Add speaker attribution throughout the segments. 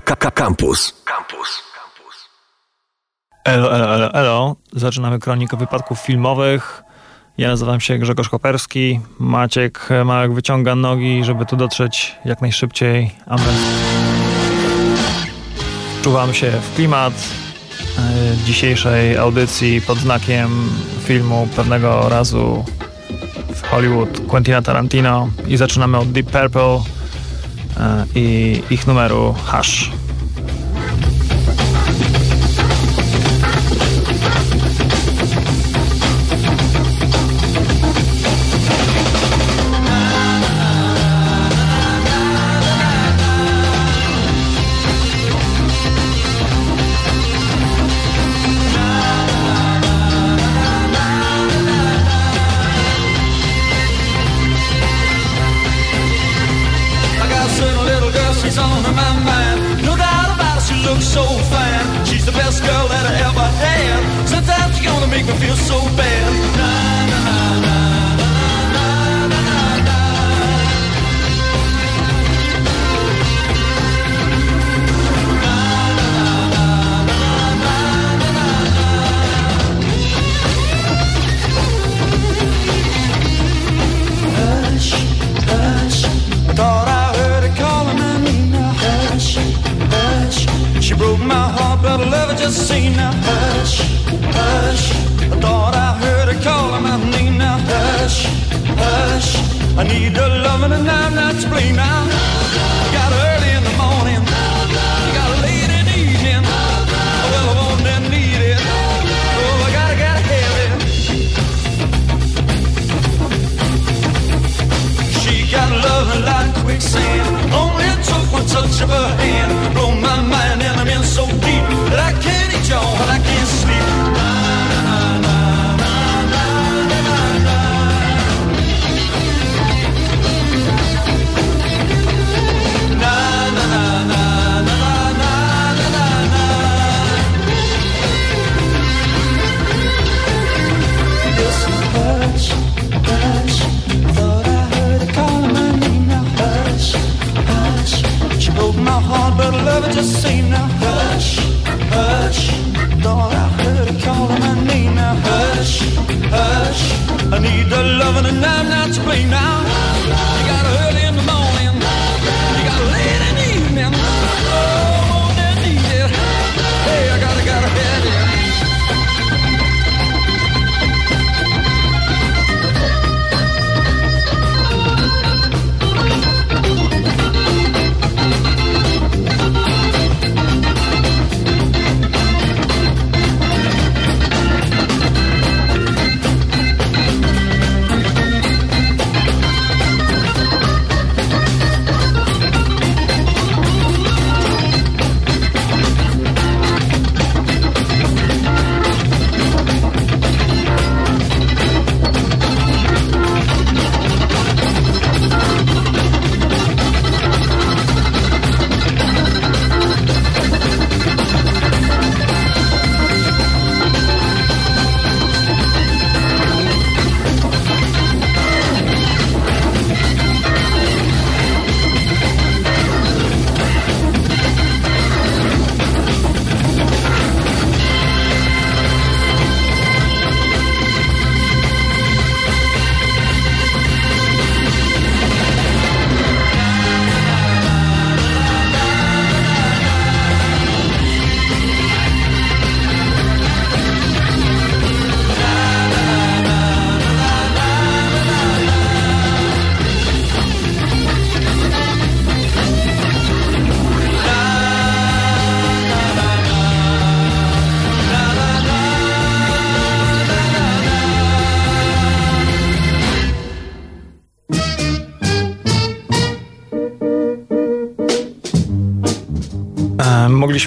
Speaker 1: Campus. Campus.
Speaker 2: Elo, elo, elo, elo. Zaczynamy kronikę wypadków filmowych. Ja nazywam się Grzegorz Koperski. Maciek Małek wyciąga nogi, żeby tu dotrzeć jak najszybciej. A my wczuwam się w klimat e, dzisiejszej audycji pod znakiem filmu pewnego razu w Hollywood Quentina Tarantino i zaczynamy od Deep Purple i ich numeru sugar. hush. I need a loving and I'm not to blame now.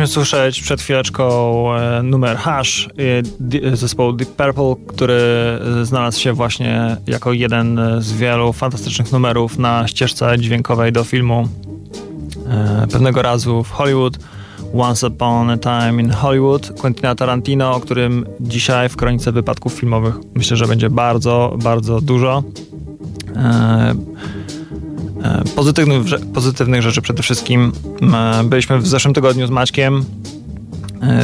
Speaker 2: Mogliśmy słyszeć przed chwileczką e, numer Hash zespołu Deep Purple, który znalazł się właśnie jako jeden z wielu fantastycznych numerów na ścieżce dźwiękowej do filmu e, pewnego razu w Hollywood. Once Upon a Time in Hollywood Quentina Tarantino, o którym dzisiaj w kronice wypadków filmowych myślę, że będzie bardzo, bardzo dużo. E,
Speaker 3: Pozytywnych, pozytywnych rzeczy przede wszystkim. Byliśmy w zeszłym tygodniu z Maćkiem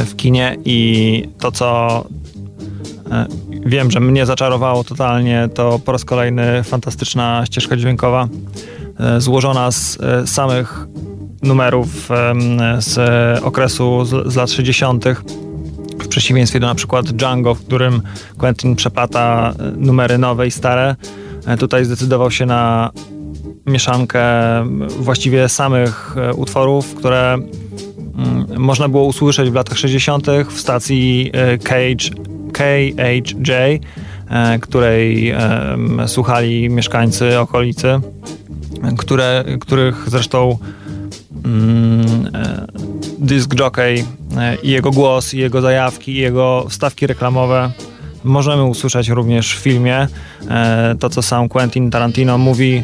Speaker 3: w kinie i to, co wiem, że mnie zaczarowało totalnie, to po raz kolejny fantastyczna ścieżka dźwiękowa, złożona z samych numerów z okresu z, lat 60. W przeciwieństwie do na przykład Django, w którym Quentin przepata e, numery nowe i stare, e, tutaj zdecydował się na mieszankę właściwie samych e, utworów, które mm, można było usłyszeć w latach 60. w stacji Cage, KHJ, której słuchali mieszkańcy okolicy, które, których zresztą Mm, e, dysk jockey e, i jego głos, i jego zajawki, i jego wstawki reklamowe możemy usłyszeć również w filmie. E, to, co sam Quentin Tarantino mówi,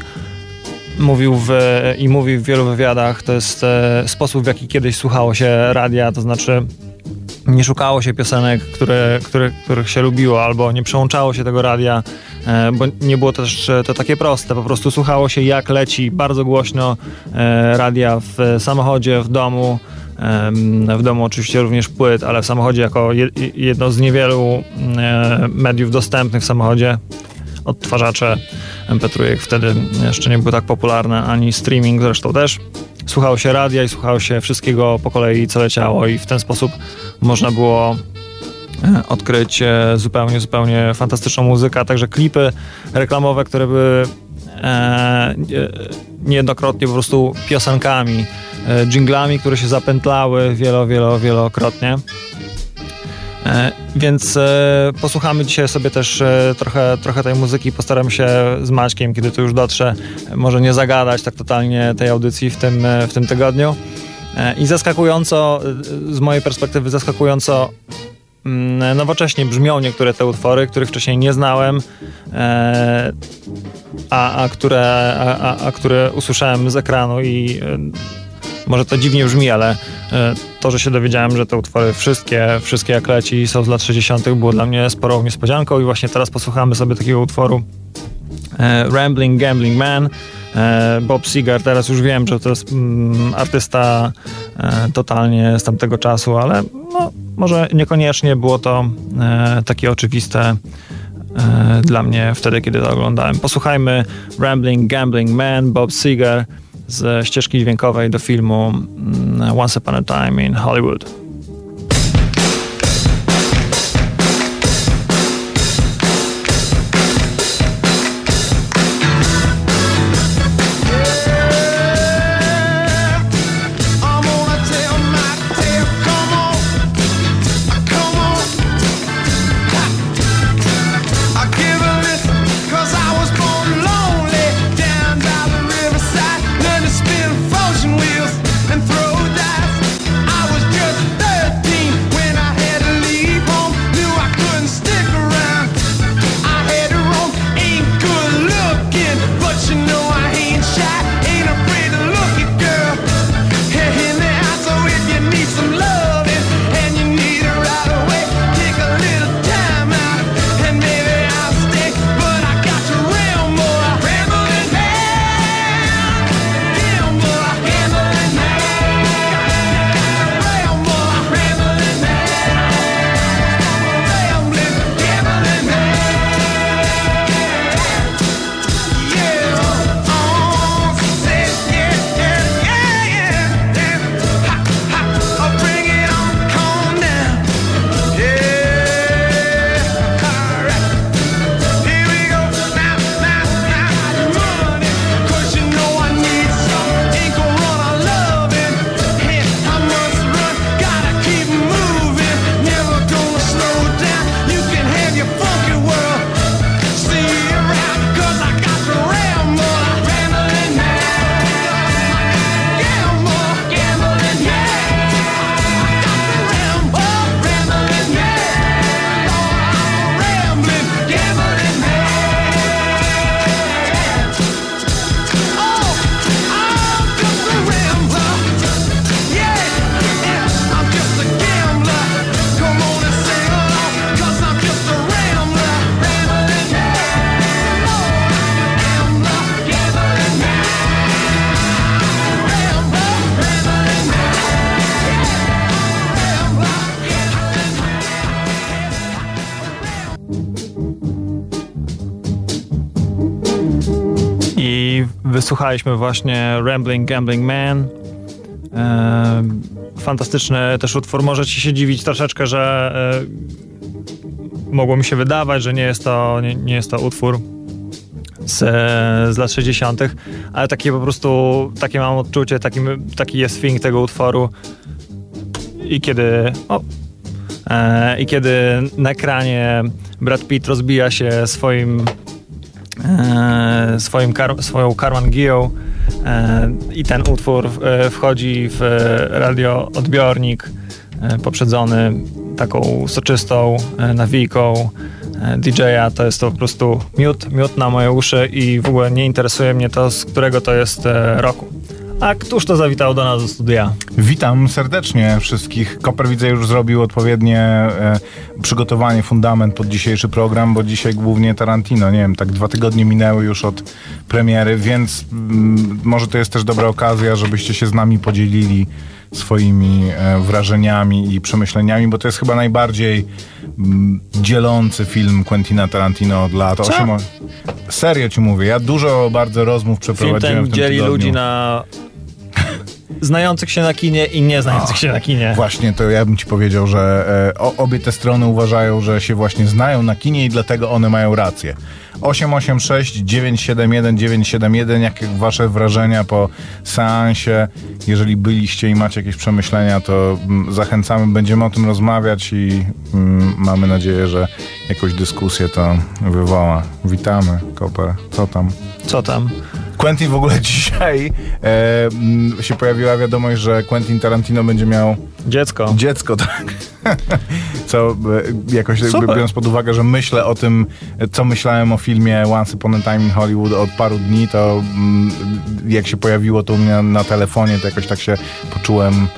Speaker 3: mówił w, i mówi w wielu wywiadach, to jest sposób, w jaki kiedyś słuchało się radia, to znaczy nie szukało się piosenek, które, które, których się lubiło, albo nie przełączało się tego radia, e, bo nie było też e, to takie proste. Po prostu słuchało się, jak leci bardzo głośno e, radia w samochodzie, w domu. W domu oczywiście również płyt, ale w samochodzie jako jedno z niewielu mediów dostępnych w samochodzie odtwarzacze MP3 wtedy jeszcze nie były tak popularne, ani streaming zresztą też słuchało się radia i słuchało się wszystkiego po kolei, co leciało i w ten sposób można było e, odkryć e, zupełnie, zupełnie fantastyczną muzykę, także klipy reklamowe, które były e, niejednokrotnie po prostu piosenkami, e, dżinglami, które się zapętlały wielo, wielo, wielokrotnie. E, więc e, posłuchamy dzisiaj sobie też e, trochę, trochę tej muzyki. Postaram się z Maćkiem, kiedy tu już dotrze, może nie zagadać tak totalnie tej audycji w tym, w tym tygodniu. I zaskakująco, z mojej perspektywy, zaskakująco mm, nowocześnie brzmią niektóre te utwory, których wcześniej nie znałem, a, a, które, a, a, które usłyszałem z ekranu i może to dziwnie brzmi, ale e, to, że się dowiedziałem, że te utwory wszystkie, wszystkie jak leci są z lat 60. było dla mnie sporą niespodzianką i właśnie teraz posłuchamy sobie takiego utworu e, Rambling Gambling Man e, Bob Seger, teraz już wiem, że to jest mm, artysta totalnie z tamtego czasu, ale no, może niekoniecznie było to takie oczywiste dla mnie wtedy, kiedy to oglądałem. Posłuchajmy Rambling Gambling Man, Bob Seger ze ścieżki dźwiękowej do filmu mm, Once Upon a Time in Hollywood. Wysłuchaliśmy właśnie Rambling Gambling Man. E, fantastyczny też utwór. Możecie się dziwić troszeczkę, że e, mogło mi się wydawać, że nie jest to, nie, nie jest to utwór z, z lat 60., ale takie po prostu, takie mam odczucie, taki, taki jest feeling tego utworu. I kiedy, o, e, i kiedy na ekranie Brad Pitt rozbija się swoim e, swoim kar, swoją Karman Giją e, i ten utwór e, wchodzi w radioodbiornik e, poprzedzony taką soczystą nawijką DJ-a, to jest to po prostu miód, miód na moje uszy i w ogóle nie interesuje mnie to, z którego to jest roku. A któż to zawitał do nas do studia?
Speaker 4: Witam serdecznie wszystkich. Koper widzę już zrobił odpowiednie e, przygotowanie, fundament pod dzisiejszy program, bo dzisiaj głównie Tarantino, nie wiem, tak dwa tygodnie minęły już od premiery, więc mm, może to jest też dobra okazja, żebyście się z nami podzielili swoimi e, wrażeniami i przemyśleniami, bo to jest chyba najbardziej mm, dzielący film Quentina Tarantino od lat.
Speaker 3: Co?
Speaker 4: 8, serio ci mówię, ja dużo bardzo rozmów przeprowadziłem
Speaker 3: Film ten
Speaker 4: w tym
Speaker 3: dzieli
Speaker 4: tygodniu.
Speaker 3: ludzi na znających się na kinie i nie znających się na kinie.
Speaker 4: Właśnie, to ja bym ci powiedział, że e, obie te strony uważają, że się właśnie znają na kinie i dlatego one mają rację. 886 971 971, jakie wasze wrażenia po seansie? Jeżeli byliście i macie jakieś przemyślenia, to mm, zachęcamy, będziemy o tym rozmawiać i mm, mamy nadzieję, że jakąś dyskusję to wywoła. Witamy, Koper. Co tam?
Speaker 3: Co tam?
Speaker 4: Quentin w ogóle dzisiaj e, mm, się pojawiła wiadomość, że Quentin Tarantino będzie miał
Speaker 3: Dziecko.
Speaker 4: dziecko, tak. Co e, jakoś
Speaker 3: Super.
Speaker 4: biorąc pod uwagę, że myślę o tym, co myślałem o filmie Once Upon a Time in Hollywood od paru dni, to mm, jak się pojawiło to u mnie na telefonie, to jakoś tak się poczułem,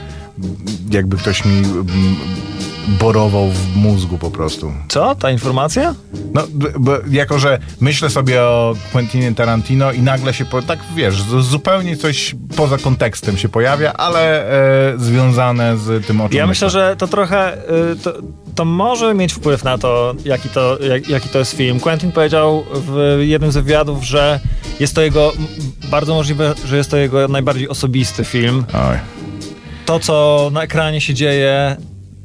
Speaker 4: jakby ktoś mi borował w mózgu po prostu.
Speaker 3: Co? Ta informacja?
Speaker 4: No, b- b- jako że myślę sobie o Quentinie Tarantino i nagle się, po, tak wiesz, zupełnie coś poza kontekstem się pojawia, ale e, związane z tym, o czym
Speaker 3: Ja myślę, że to trochę, y, to, to może mieć wpływ na to jaki, to, jak, jaki to jest film. Quentin powiedział w jednym z wywiadów, że jest to jego, bardzo możliwe, że jest to jego najbardziej osobisty film.
Speaker 4: Oj.
Speaker 3: To, co na ekranie się dzieje,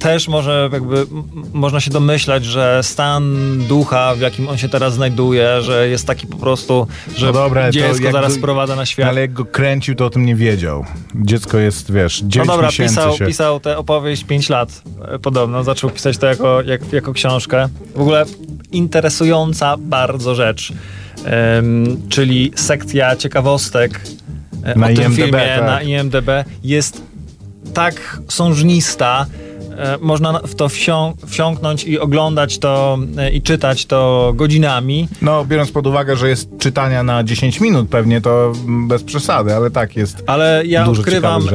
Speaker 3: też może jakby, można się domyślać, że stan ducha, w jakim on się teraz znajduje, że jest taki po prostu, że
Speaker 4: No dobra,
Speaker 3: dziecko zaraz
Speaker 4: go-
Speaker 3: sprowadza na świat.
Speaker 4: Ale jak go kręcił, to o tym nie wiedział. Dziecko jest, wiesz, 9
Speaker 3: No dobra,
Speaker 4: miesięcy
Speaker 3: pisał,
Speaker 4: się...
Speaker 3: pisał tę opowieść 5 lat e, podobno. Zaczął pisać to jako, jak, jako książkę. W ogóle interesująca bardzo rzecz. Em, czyli sekcja ciekawostek e,
Speaker 4: Na
Speaker 3: o tym
Speaker 4: IMDb,
Speaker 3: filmie
Speaker 4: tak.
Speaker 3: na IMDB jest tak sążnista. E, Można w to wsią- wsiąknąć i oglądać to e, i czytać to godzinami.
Speaker 4: No, biorąc pod uwagę, że jest czytania na 10 minut pewnie, to mm, bez przesady, ale tak jest.
Speaker 3: Ale ja
Speaker 4: Dużo
Speaker 3: odkrywam e,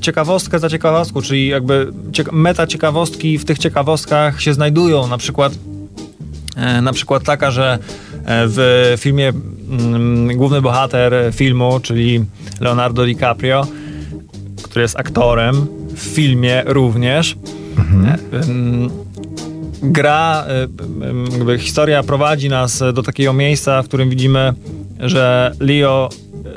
Speaker 3: ciekawostkę za ciekawostką, czyli jakby cieka- meta ciekawostki w tych ciekawostkach się znajdują. Na przykład, na przykład taka, że w filmie mm, główny bohater filmu, czyli Leonardo DiCaprio, który jest aktorem w filmie również, em, gra, jakby historia prowadzi nas do takiego miejsca, w którym widzimy, że Leo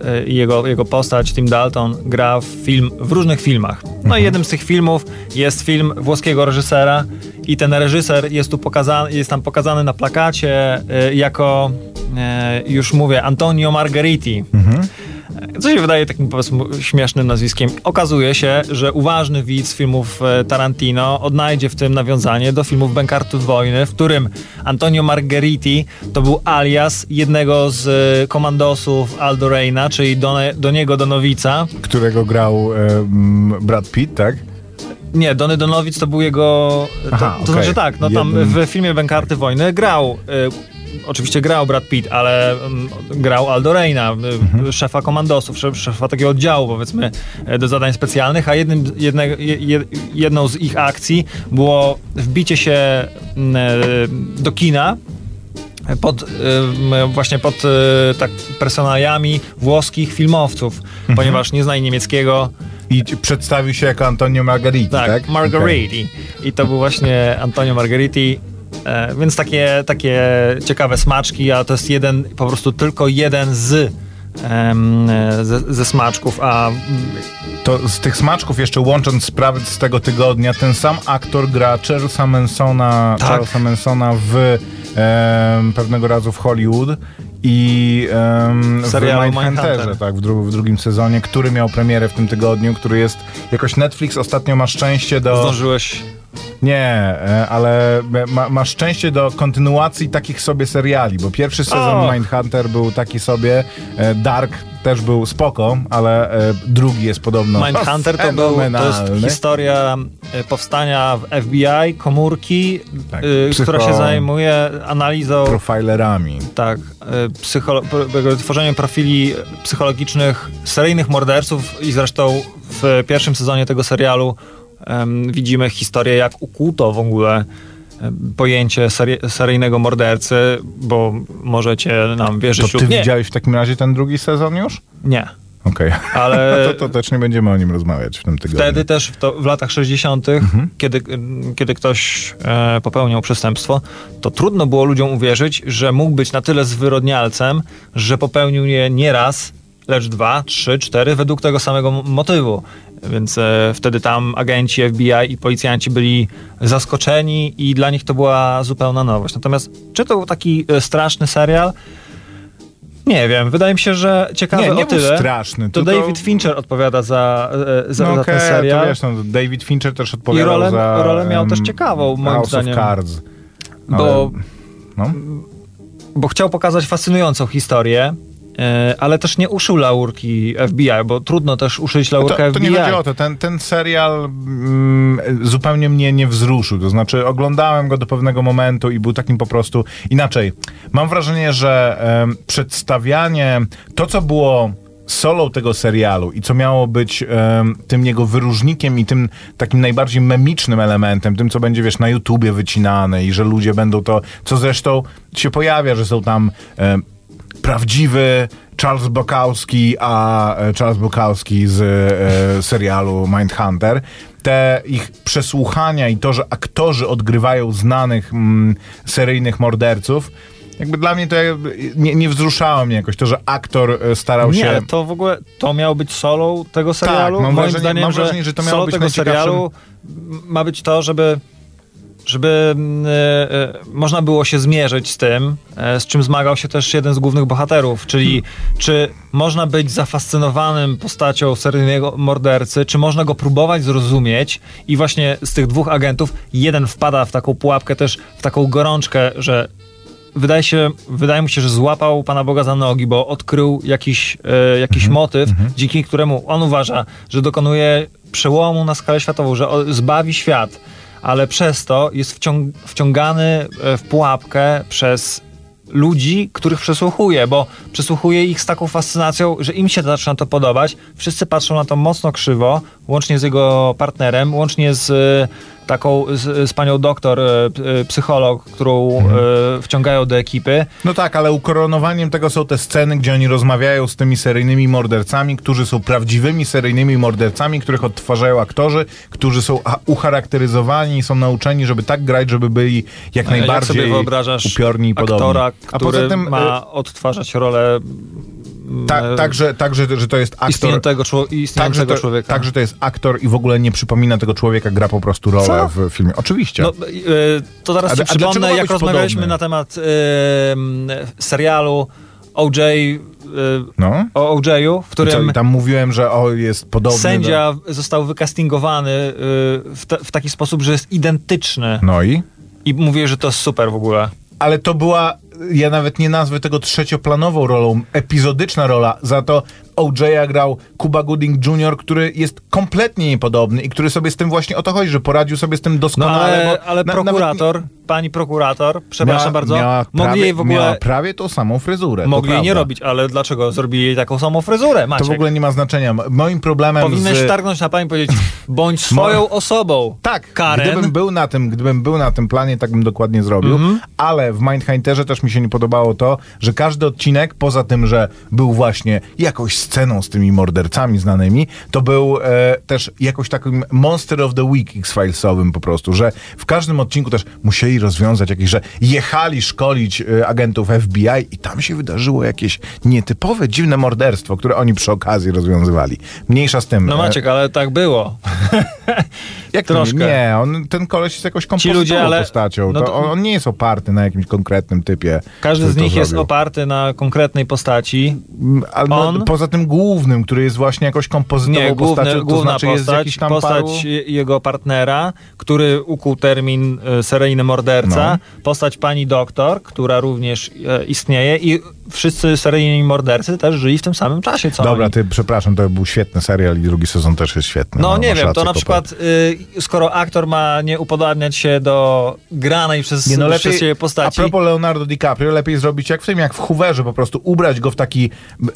Speaker 3: e, i jego, jego postać, Tim Dalton, gra w, film, w różnych filmach. No i jednym z tych filmów jest film włoskiego reżysera i ten reżyser jest tu pokazany, jest tam pokazany na plakacie e, jako, e, już mówię, Antonio Margheriti. Co się wydaje takim powiedzmy śmiesznym nazwiskiem. Okazuje się, że uważny widz filmów e, Tarantino odnajdzie w tym nawiązanie do filmów Bękartów Wojny, w którym Antonio Margheriti to był alias jednego z e, komandosów Aldo Reina, czyli do, do niego Donowica.
Speaker 4: Którego grał e, Brad Pitt, tak?
Speaker 3: Nie, Dony Donowic to był jego... To,
Speaker 4: Aha,
Speaker 3: to
Speaker 4: okej.
Speaker 3: znaczy tak, no tam w filmie Bękarty Wojny grał... Oczywiście grał Brad Pitt, ale mm, grał Aldo Reina, e,
Speaker 4: Mhm.
Speaker 3: szefa komandosów, szef, szefa takiego oddziału, powiedzmy, e, do zadań specjalnych, a jednym, jedne, je, je- jedną z ich akcji było wbicie się mm, e, do kina pod, m, właśnie pod e, tak personaliami włoskich filmowców,
Speaker 4: Mhm.
Speaker 3: ponieważ nie znali niemieckiego,
Speaker 4: I przedstawił się jako Antonio Margheriti, tak?
Speaker 3: tak, Margheriti. I to był właśnie Antonio Margheriti. E, więc takie, takie ciekawe smaczki, a to jest jeden, po prostu tylko jeden z ze, ze smaczków, a
Speaker 4: To z tych smaczków, jeszcze łącząc sprawy z tego tygodnia, ten sam aktor gra Charlesa Mansona,
Speaker 3: Tak.
Speaker 4: Charlesa Mansona w pewnego razu w Hollywood i
Speaker 3: W
Speaker 4: w Mindhunterze,
Speaker 3: Mindhunter.
Speaker 4: tak, w, dru- w drugim sezonie, który miał premierę w tym tygodniu, który jest jakoś Netflix ostatnio ma szczęście do...
Speaker 3: zdążyłeś...
Speaker 4: Nie, e, ale ma, ma szczęście do kontynuacji takich sobie seriali, bo pierwszy sezon
Speaker 3: O.
Speaker 4: Mindhunter był taki sobie, e, Dark też był spoko, ale e, drugi jest podobno
Speaker 3: Mindhunter to, był, to jest historia powstania w FBI, komórki,
Speaker 4: Tak,
Speaker 3: y,
Speaker 4: psycho-
Speaker 3: która się zajmuje analizą,
Speaker 4: profilerami.
Speaker 3: tak, y, psycholo- tworzeniem profili psychologicznych seryjnych morderców i zresztą w pierwszym sezonie tego serialu widzimy historię, jak ukuto w ogóle pojęcie seryjnego mordercy, bo możecie nam
Speaker 4: To
Speaker 3: wierzyć
Speaker 4: ty
Speaker 3: lub nie.
Speaker 4: widziałeś w takim razie ten drugi sezon już?
Speaker 3: Nie.
Speaker 4: Okej.
Speaker 3: Ale
Speaker 4: No to, to też nie będziemy o nim rozmawiać w tym tygodniu.
Speaker 3: Wtedy też w, to, w latach 60.,
Speaker 4: Mhm.
Speaker 3: kiedy, kiedy ktoś e, popełniał przestępstwo, to trudno było ludziom uwierzyć, że mógł być na tyle zwyrodnialcem, że popełnił je nie raz, lecz dwa, trzy, cztery według tego samego motywu. Więc e, wtedy tam agenci FBI i policjanci byli zaskoczeni i dla nich to była zupełna nowość. Natomiast czy to był taki e, straszny serial? Nie wiem. Wydaje mi się, że ciekawy
Speaker 4: Nie, nie
Speaker 3: o
Speaker 4: był
Speaker 3: tyle.
Speaker 4: straszny,
Speaker 3: To
Speaker 4: tylko-
Speaker 3: David Fincher odpowiada za, e, za,
Speaker 4: no
Speaker 3: za
Speaker 4: okej,
Speaker 3: ten serial.
Speaker 4: to wiesz, no, David Fincher też odpowiadał
Speaker 3: rolę-
Speaker 4: za...
Speaker 3: rolę miał
Speaker 4: em,
Speaker 3: też ciekawą, moim
Speaker 4: House
Speaker 3: zdaniem.
Speaker 4: of Cards.
Speaker 3: Bo,
Speaker 4: No.
Speaker 3: bo chciał pokazać fascynującą historię, ale też nie uszył laurki FBI, bo trudno też uszyć laurkę
Speaker 4: To, to
Speaker 3: FBI.
Speaker 4: nie chodzi o to. Ten, ten serial mm, zupełnie mnie nie wzruszył. To znaczy, oglądałem go do pewnego momentu i był takim po prostu inaczej. Mam wrażenie, że em, przedstawianie to, co było solą tego serialu i co miało być em, tym jego wyróżnikiem i tym takim najbardziej memicznym elementem, tym, co będzie, wiesz, na YouTubie wycinane i że ludzie będą to, co zresztą się pojawia, że są tam em, prawdziwy Charles Bukowski, a e, Charles Bukowski z e, serialu Mindhunter. Te ich przesłuchania i to, że aktorzy odgrywają znanych mm, seryjnych morderców, jakby dla mnie to nie, nie wzruszało mnie jakoś. To, że aktor e, starał się...
Speaker 3: Nie, to w ogóle to miało być solą tego serialu.
Speaker 4: mam
Speaker 3: Moim
Speaker 4: wrażenie-
Speaker 3: zdaniem,
Speaker 4: mam
Speaker 3: że
Speaker 4: wrażenie, że to miało być
Speaker 3: tego serialu ma być to, żeby żeby mm, e, e, można było się zmierzyć z tym, e, z czym zmagał się też jeden z głównych bohaterów, czyli czy można być zafascynowanym postacią seryjnego mordercy, czy można go próbować zrozumieć i właśnie z tych dwóch agentów jeden wpada w taką pułapkę też, w taką gorączkę, że wydaje, się, wydaje mu się, że złapał Pana Boga za nogi, bo odkrył jakiś, e, jakiś motyw, dzięki któremu on uważa, że dokonuje przełomu na skalę światową, że zbawi świat, ale przez to jest wciąg, wciągany e, w pułapkę przez ludzi, których przesłuchuje, bo przesłuchuje ich z taką fascynacją, że im się zaczyna to podobać. Wszyscy patrzą na to mocno krzywo, łącznie z jego partnerem, łącznie z taką, z, z panią doktor, e, e, psycholog, którą e, wciągają do ekipy.
Speaker 4: No tak, ale ukoronowaniem tego są te sceny, gdzie oni rozmawiają z tymi seryjnymi mordercami, którzy są prawdziwymi seryjnymi mordercami, których odtwarzają aktorzy, którzy są a- ucharakteryzowani i są nauczeni, żeby tak grać, żeby byli jak
Speaker 3: Jak
Speaker 4: najbardziej
Speaker 3: wyobrażasz
Speaker 4: upiorni i podobni.
Speaker 3: aktora,
Speaker 4: A
Speaker 3: który
Speaker 4: poza tym
Speaker 3: ma
Speaker 4: e,
Speaker 3: odtwarzać rolę
Speaker 4: ta,
Speaker 3: e,
Speaker 4: także, także, że to jest aktor...
Speaker 3: istniejącego, czło-
Speaker 4: Także
Speaker 3: istniejącego
Speaker 4: to,
Speaker 3: człowieka.
Speaker 4: także to jest aktor i w ogóle nie przypomina tego człowieka, gra po prostu rolę
Speaker 3: Co?
Speaker 4: w filmie. Oczywiście.
Speaker 3: No, e, to zaraz ci przypomnę, jak rozmawialiśmy
Speaker 4: podobny?
Speaker 3: na temat serialu OJ, e,
Speaker 4: no.
Speaker 3: o OJ-u, w
Speaker 4: Co,
Speaker 3: którym
Speaker 4: I tam mówiłem, że o, jest podobny
Speaker 3: sędzia został wykastingowany e, w, te, w taki sposób, że jest identyczny.
Speaker 4: Do... No i?
Speaker 3: I mówię, że to jest super w ogóle.
Speaker 4: ale to była, ja nawet nie nazwę tego trzecioplanową rolą, epizodyczna rola, za to OJ'a grał Cuba Gooding Jr., który jest kompletnie niepodobny i który sobie z tym właśnie o to chodzi, że poradził sobie z tym
Speaker 3: No
Speaker 4: doskonale.
Speaker 3: ale,
Speaker 4: bo
Speaker 3: ale
Speaker 4: na- nawet
Speaker 3: prokurator, pani prokurator, przepraszam
Speaker 4: miała,
Speaker 3: bardzo,
Speaker 4: miała
Speaker 3: mogli
Speaker 4: prawie,
Speaker 3: jej w ogóle...
Speaker 4: Miała prawie tą samą fryzurę.
Speaker 3: Mogli jej nie robić, ale dlaczego zrobili jej taką samą fryzurę, Maciek?
Speaker 4: To w ogóle nie ma znaczenia. Moim problemem
Speaker 3: Powinieneś
Speaker 4: z...
Speaker 3: targnąć na pani i powiedzieć, bądź swoją osobą.
Speaker 4: Tak,
Speaker 3: Karen.
Speaker 4: gdybym był na tym, gdybym był na tym planie, tak bym dokładnie zrobił,
Speaker 3: Mhm.
Speaker 4: ale w Mindhunterze też mi się nie podobało to, że każdy odcinek, poza tym, że był właśnie jakąś sceną z tymi mordercami znanymi, to był e, też jakoś takim Monster of the Week X-Filesowym po prostu, że w każdym odcinku też musieli rozwiązać jakieś, że jechali szkolić e, agentów FBI i tam się wydarzyło jakieś nietypowe, dziwne morderstwo, które oni przy okazji rozwiązywali. Mniejsza z tym.
Speaker 3: No
Speaker 4: E,
Speaker 3: Maciek, ale tak było.
Speaker 4: jak
Speaker 3: troszkę.
Speaker 4: Nie, on, ten koleś jest jakoś kompozytową
Speaker 3: ludzie, ale-
Speaker 4: postacią.
Speaker 3: no
Speaker 4: to on, on nie jest oparty na jakimś konkretnym typie.
Speaker 3: Każdy z nich jest oparty na konkretnej postaci.
Speaker 4: Ale no,
Speaker 3: On?
Speaker 4: poza tym głównym, który jest właśnie jakoś kompozytową
Speaker 3: Nie, główny,
Speaker 4: postacią, to
Speaker 3: główna
Speaker 4: znaczy jest
Speaker 3: postać,
Speaker 4: jakiś tam
Speaker 3: postać
Speaker 4: paru...
Speaker 3: je- jego partnera, który ukuł termin e, seryjny morderca,
Speaker 4: No.
Speaker 3: postać pani doktor, która również e, istnieje i wszyscy seryjni mordercy też żyli w tym samym czasie, co
Speaker 4: Dobra,
Speaker 3: oni.
Speaker 4: ty, przepraszam, to był świetny serial i drugi sezon też jest świetny.
Speaker 3: No nie
Speaker 4: masz
Speaker 3: wiem, to na przykład y, skoro aktor ma nie upodabniać się do granej przez,
Speaker 4: Nie, no lepiej,
Speaker 3: przez siebie
Speaker 4: a
Speaker 3: postaci,
Speaker 4: propos Leonardo DiCaprio, lepiej zrobić jak w tym, jak w Hooverze, po prostu ubrać go w taki,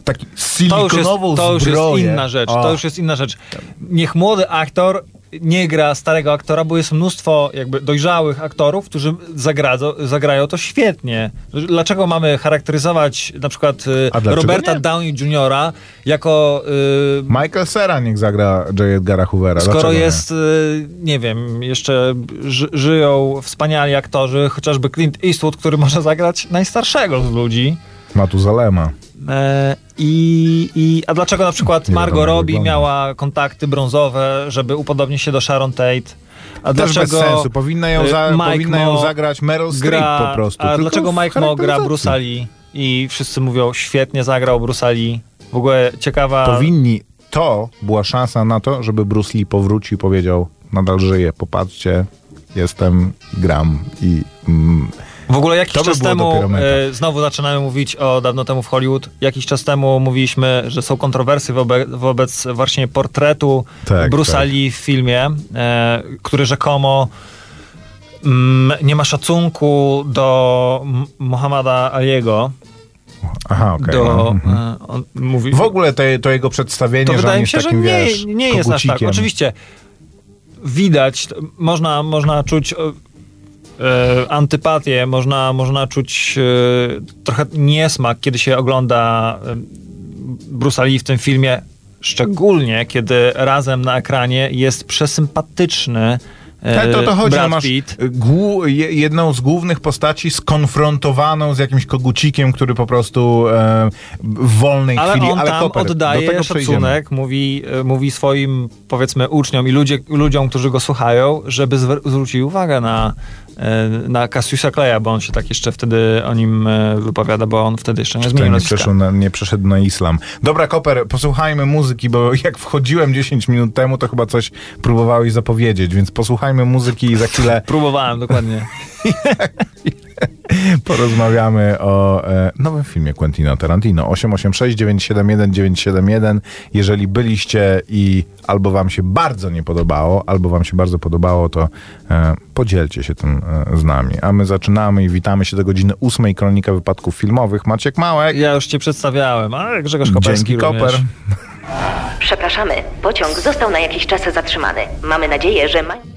Speaker 4: taki
Speaker 3: to już, jest, to już jest inna rzecz.
Speaker 4: O.
Speaker 3: To już jest inna rzecz. Niech młody aktor nie gra starego aktora, bo jest mnóstwo jakby dojrzałych aktorów, którzy zagradzo, zagrają to świetnie. Dlaczego mamy charakteryzować na przykład y, Roberta
Speaker 4: nie?
Speaker 3: Downey Jr. jako y,
Speaker 4: Michael Cera niech zagra J. Edgara Hoovera.
Speaker 3: Skoro
Speaker 4: Dlaczego nie?
Speaker 3: jest, y, nie wiem, jeszcze ży, żyją wspaniali aktorzy, chociażby Clint Eastwood, który może zagrać najstarszego z ludzi.
Speaker 4: Matuzalema.
Speaker 3: E, i, i, a dlaczego na przykład Margot Robbie miała kontakty brązowe, żeby upodobnić się do Sharon Tate? A
Speaker 4: Też bez
Speaker 3: dlaczego
Speaker 4: sensu. Powinna ją, za,
Speaker 3: y, Mike
Speaker 4: powinna ją
Speaker 3: Mo
Speaker 4: zagrać Meryl Streep
Speaker 3: gra,
Speaker 4: po prostu.
Speaker 3: A dlaczego Mike Mo gra. Bruce Lee? I wszyscy mówią, świetnie zagrał Bruce Lee. W ogóle ciekawa...
Speaker 4: Powinni, to była szansa na to, żeby Bruce Lee powrócił i powiedział, nadal żyję, popatrzcie, jestem, gram i... Mm,
Speaker 3: W ogóle jakiś
Speaker 4: To by
Speaker 3: czas
Speaker 4: było
Speaker 3: temu, e, znowu zaczynamy mówić o dawno temu w Hollywood, jakiś czas temu mówiliśmy, że są kontrowersje wobec, wobec właśnie portretu
Speaker 4: Tak,
Speaker 3: Bruce'a
Speaker 4: tak.
Speaker 3: Lee w filmie, e, który rzekomo mm, nie ma szacunku do M- Muhammada Aliego.
Speaker 4: aha, okej.
Speaker 3: do,
Speaker 4: no, mhm.
Speaker 3: e, on mówi,
Speaker 4: W ogóle te, to jego przedstawienie,
Speaker 3: to
Speaker 4: że
Speaker 3: wydaje mi
Speaker 4: jest
Speaker 3: się, że
Speaker 4: takim,
Speaker 3: nie,
Speaker 4: wiesz,
Speaker 3: nie jest aż tak. Oczywiście widać, można, można czuć e, antypatię, można, można czuć e, trochę niesmak, kiedy się ogląda e, Bruce'a Lee w tym filmie, szczególnie kiedy razem na ekranie jest przesympatyczny e,
Speaker 4: Tak, to, to chodzi, no
Speaker 3: Brad
Speaker 4: masz
Speaker 3: Pitt.
Speaker 4: jedną z głównych postaci skonfrontowaną z jakimś kogucikiem, który po prostu e, w wolnej
Speaker 3: Ale
Speaker 4: chwili,
Speaker 3: on
Speaker 4: ale
Speaker 3: tam
Speaker 4: koper, do
Speaker 3: oddaje szacunek, mówi, mówi swoim, powiedzmy, uczniom i ludzie, ludziom, którzy go słuchają, żeby zwr- zwrócili uwagę na, na Cassiusa Claya, bo on się tak jeszcze wtedy o nim e, wypowiada, bo on wtedy jeszcze nie zmienił
Speaker 4: nie, przeszedł na, nie przeszedł na islam. Dobra, Koper, posłuchajmy muzyki, bo jak wchodziłem 10 minut temu, to chyba coś próbowałeś zapowiedzieć, więc posłuchajmy muzyki i za chwilę
Speaker 3: Próbowałem, dokładnie.
Speaker 4: porozmawiamy o e, nowym filmie Quentina Tarantino. 886 971 971. Jeżeli byliście i albo wam się bardzo nie podobało, albo wam się bardzo podobało, to e, podzielcie się tym e, z nami. A my zaczynamy i witamy się do godziny 8 Kronika Wypadków Filmowych. Maciek Małek.
Speaker 3: Ja już cię przedstawiałem, a Grzegorz Koperski
Speaker 4: Dzięki,
Speaker 3: również.
Speaker 4: Koper.
Speaker 5: Przepraszamy, pociąg został na jakiś czas zatrzymany. Mamy nadzieję, że ma...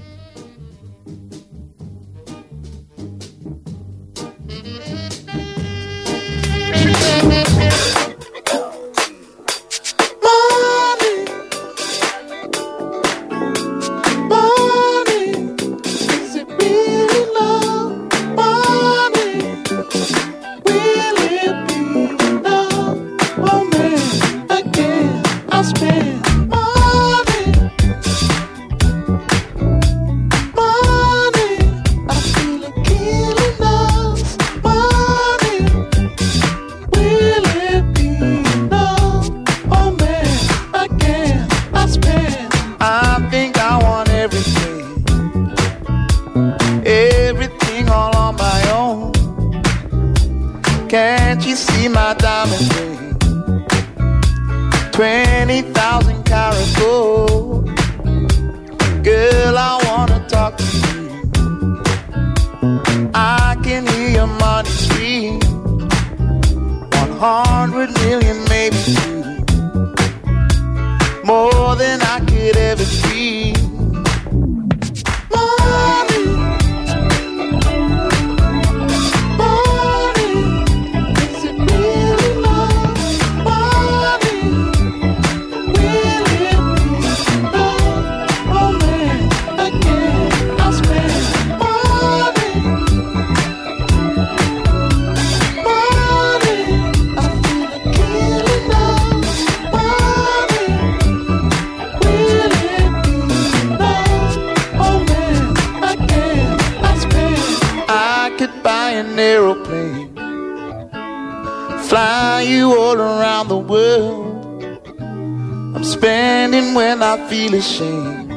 Speaker 6: Ashamed,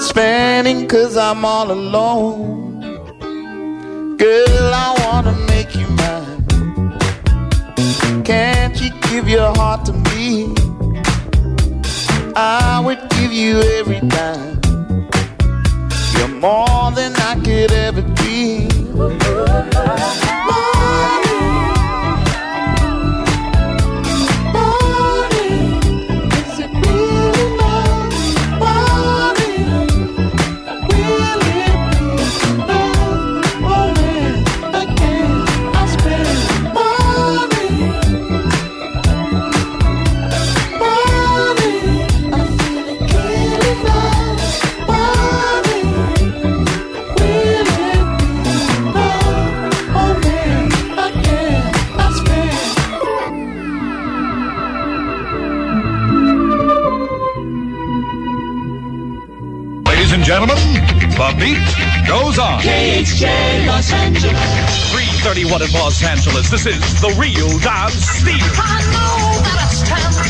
Speaker 6: spending cause I'm all alone. Girl, I wanna make you mine. Can't you give your heart to me? I would give you every dime. You're more than I could ever dream.
Speaker 7: Gentlemen, the beat goes on.
Speaker 8: KHJ Los Angeles.
Speaker 7: 331 in Los Angeles. This is the real dance Steve.
Speaker 8: I know that I stand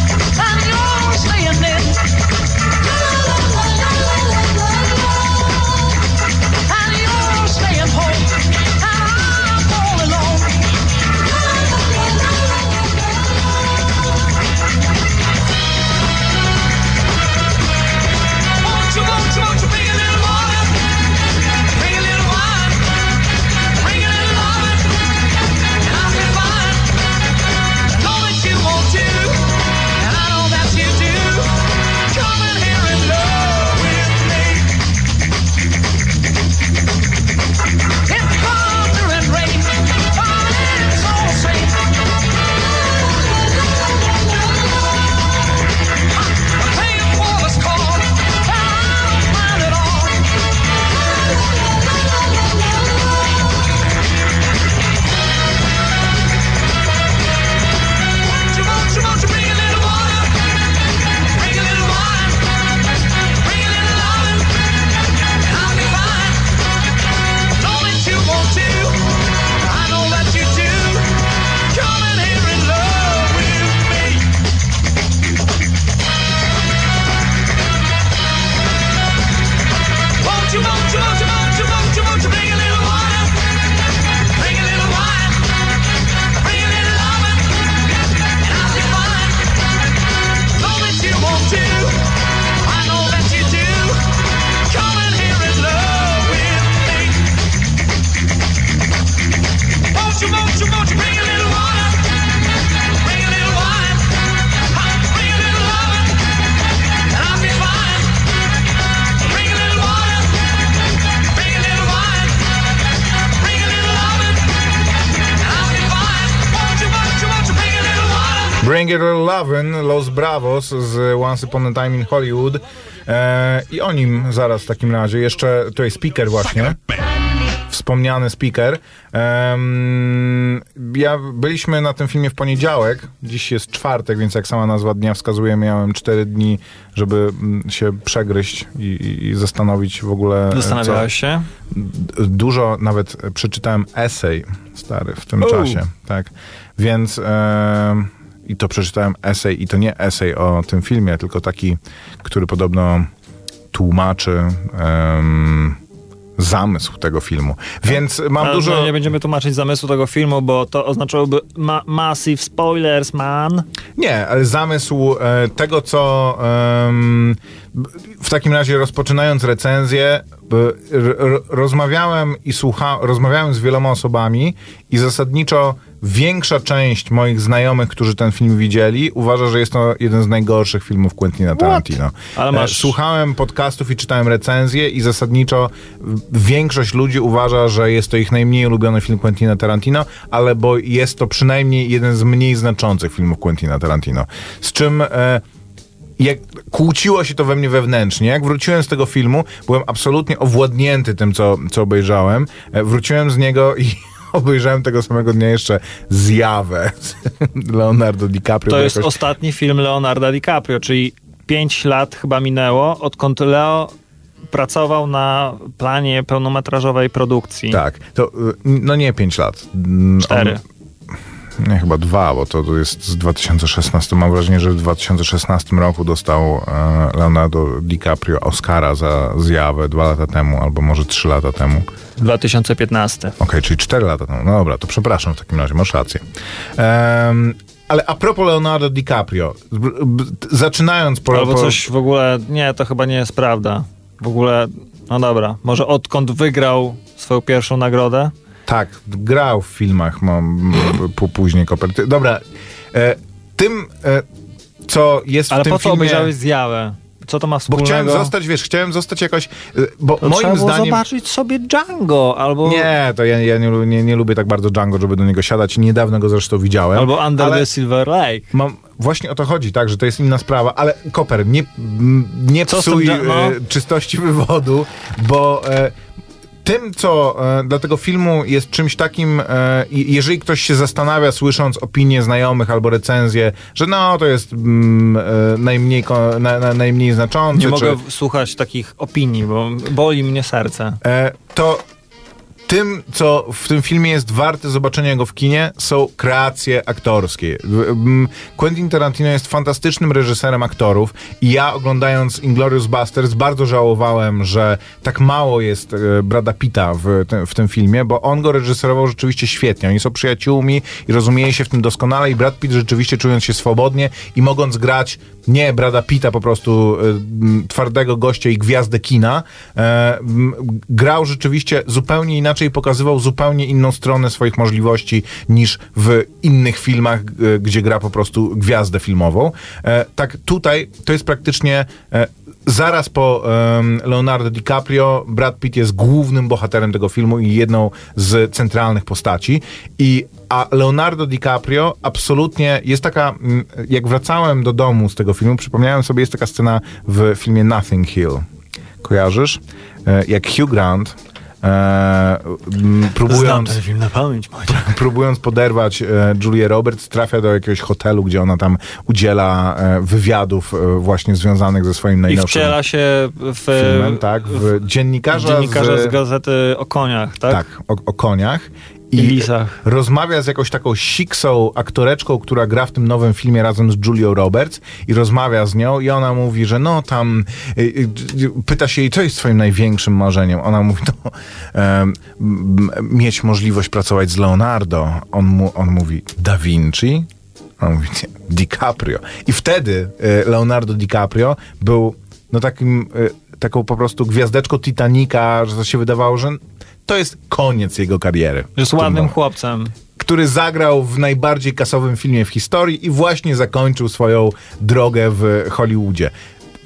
Speaker 8: All
Speaker 4: Lovin', Los Bravos z Once Upon a Time in Hollywood. E, I o nim zaraz w takim razie. Jeszcze tutaj speaker właśnie. Wspomniany speaker. Em, ja byliśmy na tym filmie w poniedziałek. Dziś jest czwartek, więc jak sama nazwa dnia wskazuje, miałem cztery dni, żeby mm, się przegryźć i, i, zastanowić w ogóle. e, co-
Speaker 3: Zastanawiałeś się?
Speaker 4: d- dużo nawet przeczytałem esej stary w tym czasie, tak. Więc e, i to przeczytałem esej i to nie esej o tym filmie, tylko taki, który podobno tłumaczy em, zamysł tego filmu. Więc mam
Speaker 3: Ale
Speaker 4: dużo...
Speaker 3: no, nie będziemy tłumaczyć zamysłu tego filmu, bo to oznaczałoby ma massive spoilers, man.
Speaker 4: Nie, ale zamysł e, tego, co b- w takim razie rozpoczynając recenzję, r, rozmawiałem i słucha, rozmawiałem z wieloma osobami i zasadniczo większa część moich znajomych, którzy ten film widzieli, uważa, że jest to jeden z najgorszych filmów Quentina Tarantino.
Speaker 3: Ale masz-
Speaker 4: E, Słuchałem podcastów i czytałem recenzje i zasadniczo większość ludzi uważa, że jest to ich najmniej ulubiony film Quentina Tarantino, ale bo jest to przynajmniej jeden z mniej znaczących filmów Quentina Tarantino. Z czym e, jak kłóciło się to we mnie wewnętrznie. Jak wróciłem z tego filmu, byłem absolutnie owładnięty tym, co, co obejrzałem. E, wróciłem z niego i obejrzałem tego samego dnia jeszcze Zjawę Leonardo DiCaprio.
Speaker 3: To jest
Speaker 4: jakoś-
Speaker 3: ostatni film Leonarda DiCaprio, czyli 5 lat chyba minęło, odkąd Leo pracował na planie pełnometrażowej produkcji.
Speaker 4: Tak, to y, no nie 5 lat. Mm,
Speaker 3: Cztery.
Speaker 4: on- Nie, chyba dwa, bo to jest z 2016. Mam wrażenie, że w 2016 roku dostał e, Leonardo DiCaprio Oscara za zjawę dwa lata temu, albo może trzy lata temu.
Speaker 3: 2015.
Speaker 4: Okej, czyli 4 lata temu. No dobra, to przepraszam w takim razie, masz rację. Em, ale a propos Leonardo DiCaprio, zaczynając po,
Speaker 3: Albo coś w ogóle, nie, to chyba nie jest prawda. W ogóle, no dobra, może odkąd wygrał swoją pierwszą nagrodę?
Speaker 4: Tak, grał w filmach mam później koperty. Dobra, e, tym, e, co jest
Speaker 3: Ale
Speaker 4: w tym
Speaker 3: po co
Speaker 4: filmie...
Speaker 3: obejrzałeś zjawę? Co to ma
Speaker 4: Bo
Speaker 3: wspólnego?
Speaker 4: chciałem zostać, wiesz, chciałem zostać jakoś... e, Bo
Speaker 3: To
Speaker 4: moim
Speaker 3: trzeba
Speaker 4: zdaniem...
Speaker 3: zobaczyć sobie Django, albo,
Speaker 4: Nie, to ja, ja nie, nie, nie lubię tak bardzo Django, żeby do niego siadać. Niedawno go zresztą widziałem.
Speaker 3: albo Under
Speaker 4: ale
Speaker 3: the Silver Lake.
Speaker 4: Mam, właśnie o to chodzi, tak, że to jest inna sprawa, ale Koper, nie, nie
Speaker 3: Co tym
Speaker 4: psuj
Speaker 3: Dja- no?
Speaker 4: e, czystości wywodu, bo e, tym, co e, dla tego filmu jest czymś takim, e, jeżeli ktoś się zastanawia, słysząc opinie znajomych albo recenzje, że no, to jest mm, e, najmniej, ko- na, na, najmniej znaczący,
Speaker 3: Nie
Speaker 4: czy,
Speaker 3: mogę słuchać takich opinii, bo boli mnie serce.
Speaker 4: E, to tym, co w tym filmie jest warte zobaczenia go w kinie, są kreacje aktorskie. Quentin Tarantino jest fantastycznym reżyserem aktorów i ja oglądając Inglourious Basterds bardzo żałowałem, że tak mało jest e, Brada Pitta w, w tym filmie, bo on go reżyserował rzeczywiście świetnie. Oni są przyjaciółmi i rozumieje się w tym doskonale i Brad Pitt rzeczywiście czując się swobodnie i mogąc grać nie Brada Pitta po prostu e, twardego gościa i gwiazdę kina, e, grał rzeczywiście zupełnie inaczej, pokazywał zupełnie inną stronę swoich możliwości niż w innych filmach, gdzie gra po prostu gwiazdę filmową. E, tak tutaj to jest praktycznie e, zaraz po Leonardo DiCaprio Brad Pitt jest głównym bohaterem tego filmu i jedną z centralnych postaci i a Leonardo DiCaprio absolutnie jest taka, jak wracałem do domu z tego filmu, przypomniałem sobie, jest taka scena w filmie Nothing Hill. Kojarzysz? E, Jak Hugh Grant e, próbując
Speaker 3: film na pamięć,
Speaker 4: próbując poderwać e, Julię Roberts, trafia do jakiegoś hotelu, gdzie ona tam udziela e, wywiadów e, właśnie związanych ze swoim
Speaker 3: I
Speaker 4: najnowszym
Speaker 3: wciela się w,
Speaker 4: filmem, tak, w dziennikarza,
Speaker 3: dziennikarza z...
Speaker 4: z,
Speaker 3: gazety o koniach, tak?
Speaker 4: tak, o, o koniach.
Speaker 3: I lisach.
Speaker 4: rozmawia z jakąś taką siksą aktoreczką, która gra w tym nowym filmie razem z Julią Roberts i rozmawia z nią i ona mówi, że no tam y, y, y, pyta się jej, co jest twoim największym marzeniem. Ona mówi, no m, mieć możliwość pracować z Leonardo. On, mu, on mówi, Da Vinci? On mówi, DiCaprio. I wtedy y, Leonardo DiCaprio był no takim, y, taką po prostu gwiazdeczką Titanica, że to się wydawało, że to jest koniec jego kariery.
Speaker 3: Jest ładnym chłopcem.
Speaker 4: który zagrał w najbardziej kasowym filmie w historii i właśnie zakończył swoją drogę w Hollywoodzie.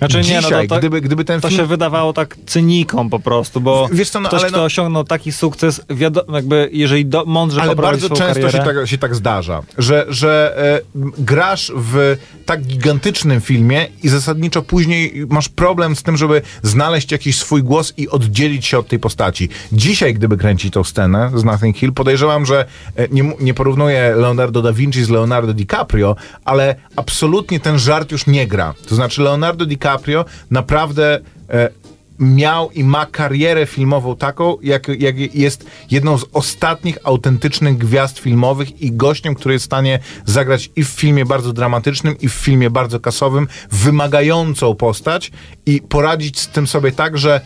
Speaker 3: Znaczy nie, no
Speaker 4: Dzisiaj,
Speaker 3: to, to,
Speaker 4: gdyby, gdyby ten
Speaker 3: to
Speaker 4: film...
Speaker 3: się wydawało tak cynikom po prostu, bo
Speaker 4: Wiesz co, no,
Speaker 3: ktoś, kto
Speaker 4: no-
Speaker 3: osiągnął taki sukces, wiadomo, jakby jeżeli do, mądrze
Speaker 4: Ale bardzo często
Speaker 3: karierę,
Speaker 4: się tak, się tak zdarza, że, że e, grasz w tak gigantycznym filmie i zasadniczo później masz problem z tym, żeby znaleźć jakiś swój głos i oddzielić się od tej postaci. Dzisiaj, gdyby kręcić tą scenę z Nothing Hill, podejrzewam, że e, nie, nie porównuję Leonardo da Vinci z Leonardo DiCaprio, ale absolutnie ten żart już nie gra. To znaczy Leonardo DiCaprio naprawdę... E, miał i ma karierę filmową taką, jak, jak jest jedną z ostatnich autentycznych gwiazd filmowych i gościem, który jest w stanie zagrać i w filmie bardzo dramatycznym, i w filmie bardzo kasowym, wymagającą postać i poradzić z tym sobie tak, że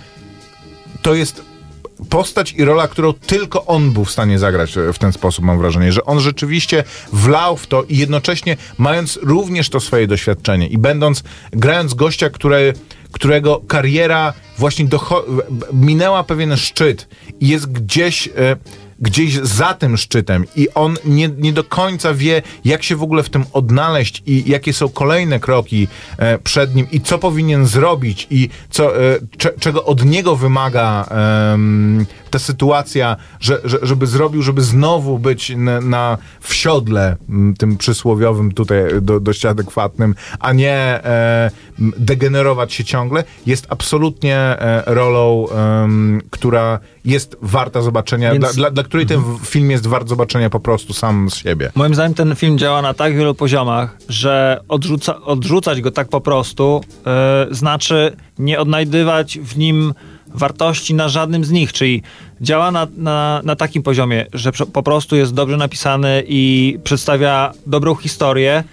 Speaker 4: to jest postać i rola, którą tylko on był w stanie zagrać e, w ten sposób, mam wrażenie, że on rzeczywiście wlał w to i jednocześnie mając również to swoje doświadczenie i będąc, grając gościa, który, którego kariera właśnie minęła pewien szczyt i jest gdzieś... E, gdzieś za tym szczytem i on nie, nie do końca wie, jak się w ogóle w tym odnaleźć i jakie są kolejne kroki e, przed nim i co powinien zrobić i co, e, cze, czego od niego wymaga ta sytuacja, że, że, żeby zrobił, żeby znowu być na, na w siodle m, tym przysłowiowym tutaj do, dość adekwatnym, a nie e, degenerować się ciągle, jest absolutnie e, rolą, em, która jest warta zobaczenia,
Speaker 3: Więc-
Speaker 4: dla, dla, dla której ten w- film jest wart zobaczenia po prostu sam z siebie.
Speaker 3: Moim zdaniem ten film działa na tak wielu poziomach, że odrzuca, odrzucać go tak po prostu e, znaczy nie odnajdywać w nim wartości na żadnym z nich, czyli działa na, na, na takim poziomie, że po prostu jest dobrze napisany i przedstawia dobrą historię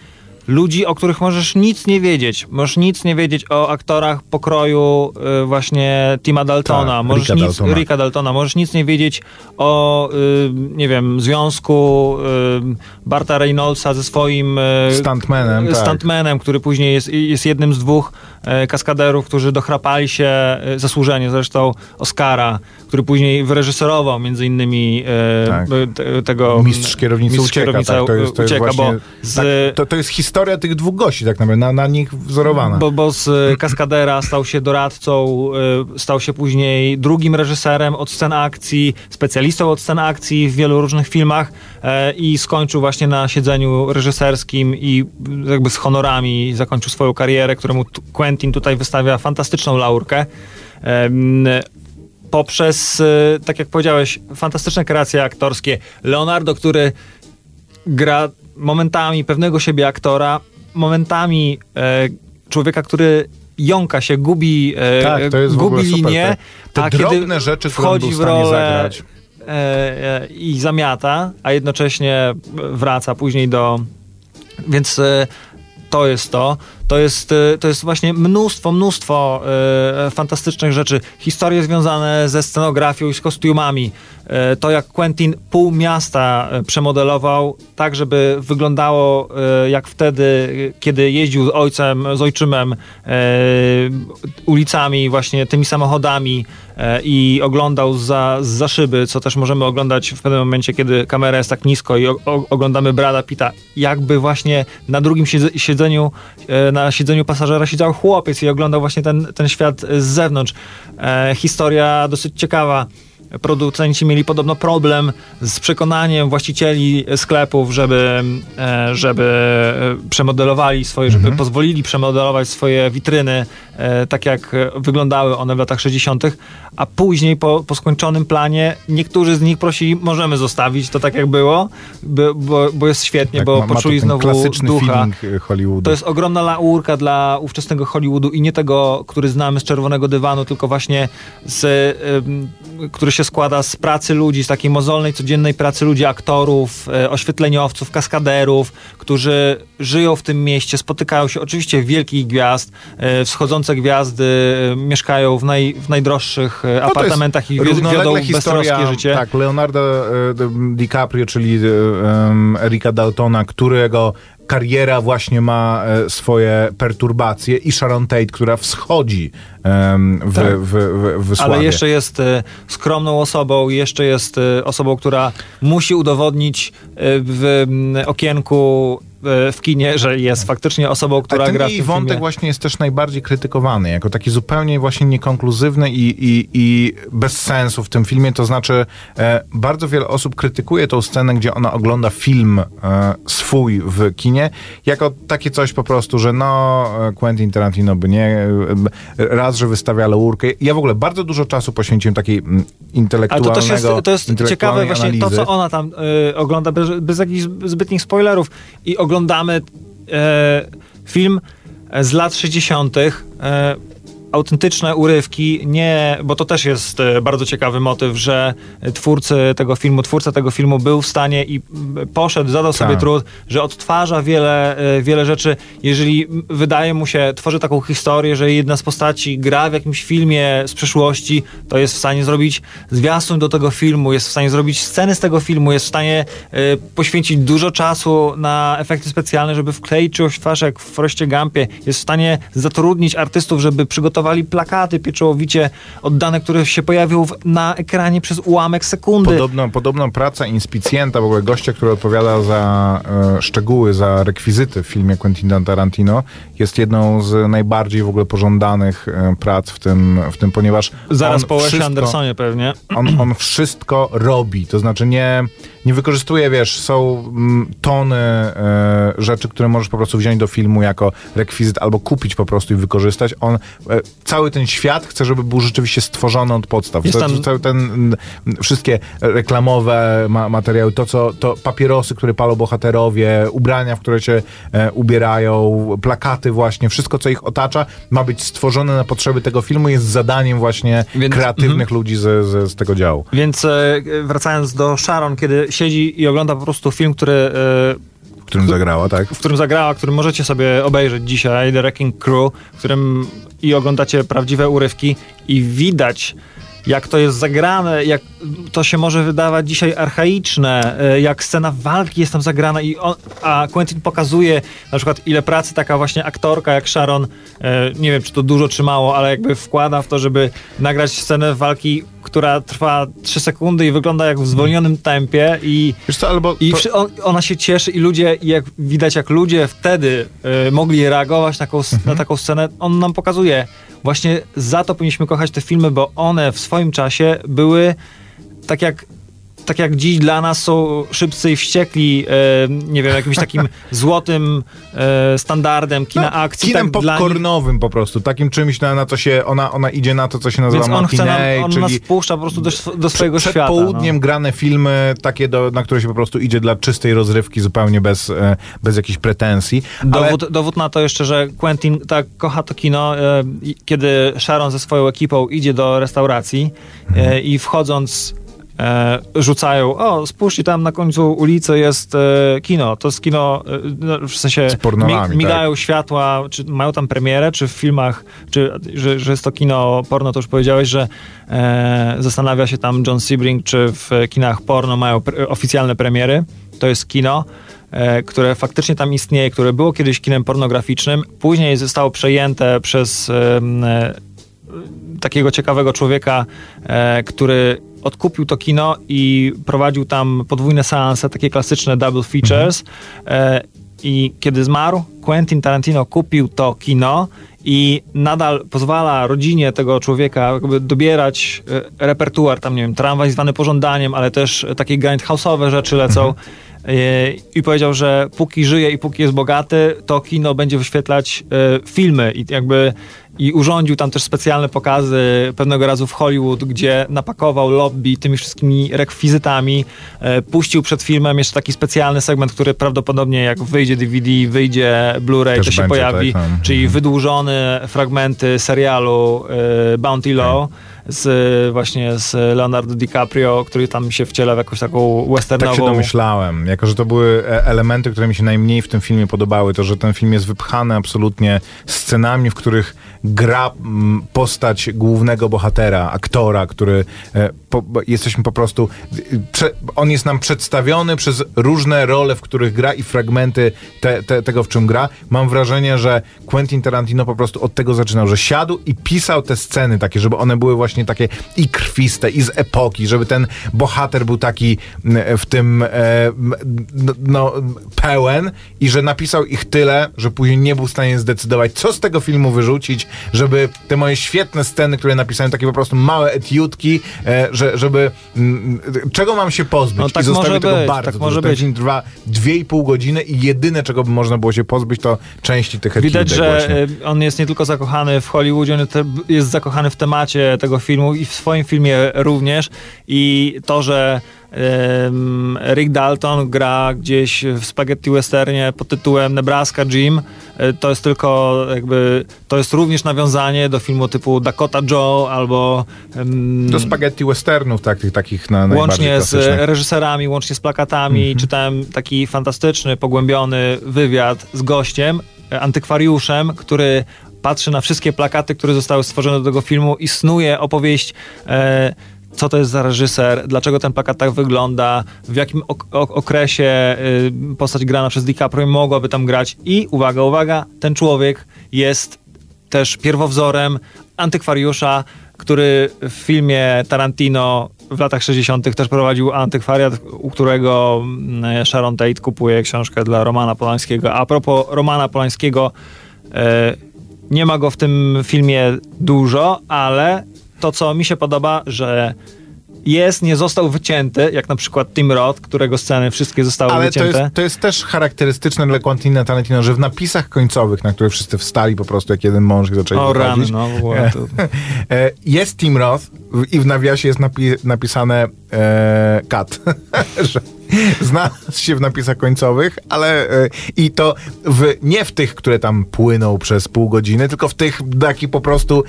Speaker 3: ludzi, o których możesz nic nie wiedzieć. Możesz nic nie wiedzieć o aktorach pokroju y, właśnie Tima Daltona.
Speaker 4: Tak,
Speaker 3: możesz
Speaker 4: Ricka
Speaker 3: nic,
Speaker 4: Daltona.
Speaker 3: Ricka Daltona. Możesz nic nie wiedzieć o, y, nie wiem, związku y, Barta Reynoldsa ze swoim y,
Speaker 4: Stuntmanem, tak.
Speaker 3: stuntmanem, który później jest, jest jednym z dwóch e, kaskaderów, którzy dochrapali się e, zasłużenie zresztą Oscara, który później wyreżyserował między innymi
Speaker 4: Tak.
Speaker 3: te, tego
Speaker 4: Mistrz kierownicy
Speaker 3: mistrz
Speaker 4: ucieka,
Speaker 3: kierownica
Speaker 4: tak, to jest, to jest
Speaker 3: ucieka,
Speaker 4: właśnie,
Speaker 3: bo z,
Speaker 4: tak, to, to jest historia tych dwóch gości tak naprawdę, na, na nich wzorowana.
Speaker 3: Bo, bo z e, kaskadera stał się doradcą, e, stał się później drugim reżyserem od scen akcji, specjalistą od scen akcji w wielu różnych filmach e, i skończył właśnie na siedzeniu reżyserskim i jakby z honorami zakończył swoją karierę, któremu Quentin tutaj wystawia fantastyczną laurkę. Poprzez, tak jak powiedziałeś, fantastyczne kreacje aktorskie. Leonardo, który gra momentami pewnego siebie aktora, momentami e, człowieka, który jąka się, gubi, e,
Speaker 4: Tak, to jest
Speaker 3: gubi linię,
Speaker 4: Te- te
Speaker 3: a kiedy
Speaker 4: drobne rzeczy,
Speaker 3: wchodzi
Speaker 4: w
Speaker 3: rolę
Speaker 4: zagrać.
Speaker 3: e, e, i zamiata, a jednocześnie wraca później do... Więc e, to jest to. To jest, e, to jest właśnie mnóstwo, mnóstwo e, fantastycznych rzeczy. Historie związane ze scenografią i z kostiumami. E, to jak Quentin pół miasta przemodelował tak, żeby wyglądało e, jak wtedy, kiedy jeździł z ojcem, z ojczymem ulicami, właśnie tymi samochodami i oglądał za, za szyby, co też możemy oglądać w pewnym momencie, kiedy kamera jest tak nisko i o, oglądamy Brada Pitta, jakby właśnie na drugim siedze- siedzeniu, e, na siedzeniu pasażera siedział chłopiec i oglądał właśnie ten, ten świat z zewnątrz. E, historia dosyć ciekawa. Producenci mieli podobno problem z przekonaniem właścicieli sklepów, żeby, e, żeby e, przemodelowali swoje, żeby pozwolili przemodelować swoje witryny e, tak jak e, wyglądały one w latach 60., a później po, po skończonym planie niektórzy z nich prosili, możemy zostawić to tak jak było, bo, bo, bo jest świetnie,
Speaker 4: Tak,
Speaker 3: bo
Speaker 4: ma- ma
Speaker 3: poczuli
Speaker 4: ten
Speaker 3: znowu
Speaker 4: klasyczny
Speaker 3: ducha.
Speaker 4: y, Hollywoodu.
Speaker 3: To jest ogromna laurka dla ówczesnego Hollywoodu i nie tego, który znamy z czerwonego dywanu, tylko właśnie z, ym, który się składa z pracy ludzi, z takiej mozolnej, codziennej pracy ludzi, aktorów, e, oświetleniowców, kaskaderów, którzy żyją w tym mieście, spotykają się oczywiście wielkich gwiazd, e, wschodzące gwiazdy e, mieszkają w, naj, w najdroższych e,
Speaker 4: No
Speaker 3: apartamentach i wiodą beztroskie życie.
Speaker 4: Tak, Leonardo e, DiCaprio, czyli e, em, Erika Daltona, którego kariera właśnie ma e, swoje perturbacje i Sharon Tate, która wschodzi w,
Speaker 3: Tak.
Speaker 4: w, w, w.
Speaker 3: Ale jeszcze jest e, skromną osobą, jeszcze jest e, osobą, która musi udowodnić e, w okienku e, w kinie, że jest faktycznie osobą, która
Speaker 4: ten
Speaker 3: gra w tym
Speaker 4: wątek
Speaker 3: filmie.
Speaker 4: właśnie jest też najbardziej krytykowany, jako taki zupełnie właśnie niekonkluzywny i, i, i bez sensu w tym filmie. To znaczy, e, bardzo wiele osób krytykuje tą scenę, gdzie ona ogląda film e, swój w kinie, jako takie coś po prostu, że no, e, Quentin Tarantino by nie, e, raz, że wystawia laurkę. Ja w ogóle bardzo dużo czasu poświęciłem takiej mm,
Speaker 3: Ale
Speaker 4: intelektualnego
Speaker 3: to też jest, to jest ciekawe właśnie to,
Speaker 4: analizy.
Speaker 3: co ona tam e, ogląda bez, bez jakichś zbytnich spoilerów i oglądamy e, film z lat 60. E, autentyczne urywki, nie, bo to też jest e, bardzo ciekawy motyw, że twórcy tego filmu, twórca tego filmu był w stanie i poszedł, zadał sobie
Speaker 4: Tak.
Speaker 3: trud, że odtwarza wiele, e, wiele rzeczy. Jeżeli wydaje mu się, tworzy taką historię, że jedna z postaci gra w jakimś filmie z przeszłości, to jest w stanie zrobić zwiastun do tego filmu, jest w stanie zrobić sceny z tego filmu, jest w stanie e, poświęcić dużo czasu na efekty specjalne, żeby wkleić czyjąś twarz jak w Forreście Gumpie, jest w stanie zatrudnić artystów, żeby przygotować plakaty pieczołowicie oddane, które się pojawią w, na ekranie przez ułamek sekundy.
Speaker 4: Podobno, podobno praca inspicjenta, w ogóle gościa, który odpowiada za e, szczegóły, za rekwizyty w filmie Quentina Tarantino, jest jedną z najbardziej w ogóle pożądanych e, prac w tym, w tym ponieważ
Speaker 3: Zaraz po
Speaker 4: wszystko-
Speaker 3: Andersonie pewnie.
Speaker 4: on, on wszystko robi, to znaczy nie, nie wykorzystuje, wiesz, są mm, tony e, rzeczy, które możesz po prostu wziąć do filmu jako rekwizyt albo kupić po prostu i wykorzystać. On, e, cały ten świat chce, żeby był rzeczywiście stworzony od podstaw.
Speaker 3: Jest tam-
Speaker 4: Cały ten, mm, wszystkie reklamowe ma, materiały, to co, to papierosy, które palą bohaterowie, ubrania, w które się e, ubierają, plakaty właśnie, wszystko co ich otacza ma być stworzone na potrzeby tego filmu, jest zadaniem właśnie
Speaker 3: Więc-
Speaker 4: kreatywnych ludzi z, z, z tego działu.
Speaker 3: Więc wracając do Sharon, kiedy siedzi i ogląda po prostu film, który, e,
Speaker 4: w którym zagrała, tak?
Speaker 3: w którym zagrała, który możecie sobie obejrzeć dzisiaj, The Wrecking Crew, w którym i oglądacie prawdziwe urywki i widać jak to jest zagrane, jak to się może wydawać dzisiaj archaiczne, e, jak scena walki jest tam zagrana, i on, a Quentin pokazuje na przykład ile pracy taka właśnie aktorka jak Sharon, e, nie wiem czy to dużo czy mało, ale jakby wkłada w to, żeby nagrać scenę walki, która trwa 3 sekundy i wygląda jak w zwolnionym tempie i
Speaker 4: co, albo
Speaker 3: i
Speaker 4: to,
Speaker 3: ona się cieszy i ludzie, jak widać jak ludzie wtedy y, mogli reagować na taką,
Speaker 4: Mhm.
Speaker 3: na taką scenę, on nam pokazuje. Właśnie za to powinniśmy kochać te filmy, bo one w swoim czasie były tak jak tak jak dziś dla nas są szybcy i wściekli, e, nie wiem, jakimś takim złotym e, standardem kina akcji.
Speaker 4: No, kinem
Speaker 3: tak
Speaker 4: popcornowym po prostu, takim czymś na, na co się, ona, ona idzie na to, co się nazywa
Speaker 3: Więc on chce nam, on
Speaker 4: czyli
Speaker 3: nas wpuszcza po prostu do, do swojego
Speaker 4: przed
Speaker 3: świata.
Speaker 4: południem
Speaker 3: no.
Speaker 4: grane filmy, takie, do, na które się po prostu idzie dla czystej rozrywki, zupełnie bez, e, bez jakichś pretensji. Ale
Speaker 3: Dowód, dowód na to jeszcze, że Quentin tak kocha to kino, e, kiedy Sharon ze swoją ekipą idzie do restauracji
Speaker 4: Mhm.
Speaker 3: e, i wchodząc e, rzucają, o spójrzcie tam na końcu ulicy jest e, kino, to jest kino, e, no, w sensie
Speaker 4: Z pornolami, tak.
Speaker 3: migają światła, czy mają tam premierę, czy w filmach, czy że, że jest to kino porno, to już powiedziałeś, że e, zastanawia się tam John Sebring, czy w kinach porno mają pre, oficjalne premiery, to jest kino, e, które faktycznie tam istnieje, które było kiedyś kinem pornograficznym, później zostało przejęte przez e, takiego ciekawego człowieka, e, który odkupił to kino i prowadził tam podwójne seanse, takie klasyczne double features. E, I kiedy zmarł, Quentin Tarantino kupił to kino i nadal pozwala rodzinie tego człowieka dobierać e, repertuar, tam nie wiem, tramwaj zwany pożądaniem, ale też takie grindhouse'owe rzeczy lecą. E, I powiedział, że póki żyje i póki jest bogaty, to kino będzie wyświetlać e, filmy. I jakby i urządził tam też specjalne pokazy pewnego razu w Hollywood, gdzie napakował lobby tymi wszystkimi rekwizytami. E, puścił przed filmem jeszcze taki specjalny segment, który prawdopodobnie jak wyjdzie DVD, wyjdzie Blu-ray,
Speaker 4: Też
Speaker 3: to się pojawi,
Speaker 4: tak,
Speaker 3: czyli wydłużone fragmenty serialu e, Bounty Law z właśnie z Leonardo DiCaprio, który tam się wciela w jakąś taką westernową...
Speaker 4: Tak się domyślałem. Jako, że to były e, elementy, które mi się najmniej w tym filmie podobały, to, że ten film jest wypchany absolutnie scenami, w których gra mm, postać głównego bohatera, aktora, który e, po, jesteśmy po prostu... on jest nam przedstawiony przez różne role, w których gra i fragmenty te, te, tego, w czym gra. Mam wrażenie, że Quentin Tarantino po prostu od tego zaczynał, że siadł i pisał te sceny takie, żeby one były właśnie takie i krwiste, i z epoki, żeby ten bohater był taki w tym e, no, pełen i że napisał ich tyle, że później nie był w stanie zdecydować, co z tego filmu wyrzucić, żeby te moje świetne sceny, które napisałem, takie po prostu małe etiutki, e, że, żeby mm, czego mam się pozbyć
Speaker 3: No
Speaker 4: i
Speaker 3: tak
Speaker 4: zostawię
Speaker 3: może
Speaker 4: tego
Speaker 3: być,
Speaker 4: bardzo
Speaker 3: tak
Speaker 4: dużo.
Speaker 3: może
Speaker 4: Ten
Speaker 3: być.
Speaker 4: film trwa dwie i pół godziny i jedyne, czego by można było się pozbyć, to części tych etiudek
Speaker 3: Widać, że
Speaker 4: właśnie.
Speaker 3: e, on jest nie tylko zakochany w Hollywoodzie, on jest zakochany w temacie tego filmu i w swoim filmie również. I to, że Rick Dalton gra gdzieś w spaghetti westernie pod tytułem Nebraska Jim, to jest tylko jakby, to jest również nawiązanie do filmu typu Dakota Joe albo em,
Speaker 4: Do spaghetti westernów, tak, tych takich na
Speaker 3: łącznie z reżyserami, łącznie z plakatami. Czytałem taki fantastyczny, pogłębiony wywiad z gościem, e, antykwariuszem, który patrzy na wszystkie plakaty, które zostały stworzone do tego filmu i snuje opowieść. E, co to jest za reżyser, dlaczego ten plakat tak wygląda, w jakim ok- ok- okresie y, postać grana przez DiCaprio mogłaby tam grać i uwaga, uwaga, ten człowiek jest też pierwowzorem antykwariusza, który w filmie Tarantino w latach 60. też prowadził antykwariat, u którego mm, Sharon Tate kupuje książkę dla Romana Polańskiego. A propos Romana Polańskiego, e, nie ma go w tym filmie dużo, ale to, co mi się podoba, że jest, nie został wycięty, jak na przykład Tim Roth, którego sceny wszystkie zostały
Speaker 4: Ale to
Speaker 3: wycięte.
Speaker 4: jest, to jest też charakterystyczne dla Quentina Tarantino, że w napisach końcowych, na które wszyscy wstali po prostu jak jeden mąż zaczęli
Speaker 3: O rany, no ogóle to...
Speaker 4: e, jest Tim Roth i w nawiasie jest napi- napisane e, cut, że znalazł się w napisach końcowych, ale e, i to w, nie w tych, które tam płyną przez pół godziny, tylko w tych takich po prostu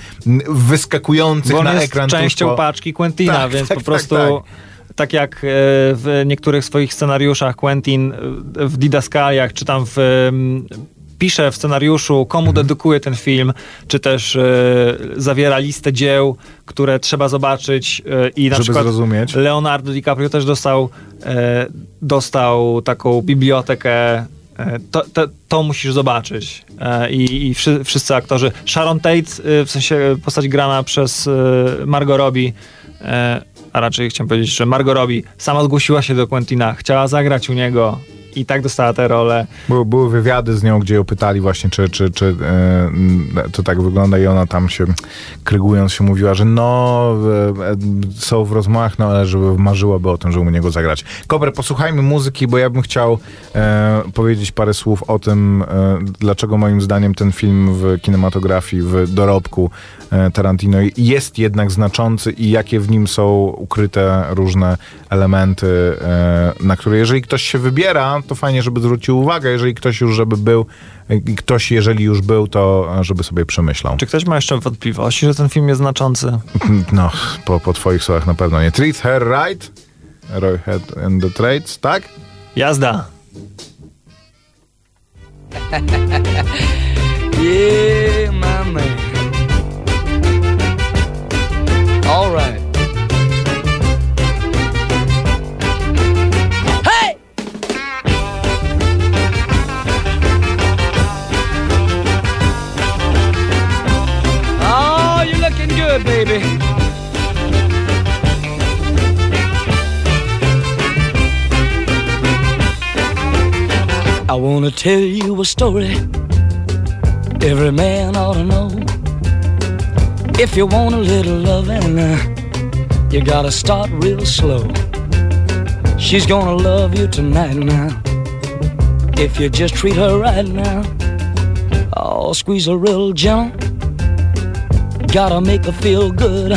Speaker 4: wyskakujących
Speaker 3: Bo
Speaker 4: na
Speaker 3: jest
Speaker 4: ekran
Speaker 3: częścią
Speaker 4: po-
Speaker 3: paczki Quentina,
Speaker 4: Tak,
Speaker 3: więc
Speaker 4: tak,
Speaker 3: po
Speaker 4: tak,
Speaker 3: prostu
Speaker 4: tak.
Speaker 3: tak, jak e, w niektórych swoich scenariuszach Quentin e, w Didaskaliach, czy tam w pisze w scenariuszu, komu
Speaker 4: Mhm.
Speaker 3: dedykuje ten film, czy też e, zawiera listę dzieł, które trzeba zobaczyć e, i na
Speaker 4: Żeby
Speaker 3: przykład
Speaker 4: zrozumieć.
Speaker 3: Leonardo DiCaprio też dostał, e, dostał taką bibliotekę to, to, to musisz zobaczyć. I, i wszy, wszyscy aktorzy. Sharon Tate, w sensie postać grana przez Margot Robbie, a raczej chciałem powiedzieć, że Margot Robbie sama zgłosiła się do Quentina, chciała zagrać u niego i tak dostała tę rolę.
Speaker 4: Były, były wywiady z nią, gdzie ją pytali właśnie, czy, czy, czy e, to tak wygląda i ona tam się, krygując się, mówiła, że no, e, e, są w rozmowach, no ale żeby marzyłaby o tym, żeby u niego zagrać. Koper, posłuchajmy muzyki, bo ja bym chciał powiedzieć parę słów o tym, dlaczego moim zdaniem ten film w kinematografii, w dorobku Tarantino jest jednak znaczący i jakie w nim są ukryte różne elementy, na które jeżeli ktoś się wybiera, to fajnie, żeby zwrócił uwagę, jeżeli ktoś już żeby był, i ktoś jeżeli już był, to e, żeby sobie przemyślał.
Speaker 3: Czy ktoś ma jeszcze wątpliwości, że ten film jest znaczący?
Speaker 4: No, po, po twoich słowach na pewno nie. Treat her right, Roy Head and the Trades, tak?
Speaker 3: Jazda!
Speaker 9: Yeah, my man. All right. I want to tell you a story every man ought to know. If you want a little loving, uh, you gotta start real slow. She's gonna love you tonight now. If you just treat her right now, oh, squeeze her real gentle. Gotta make her feel good.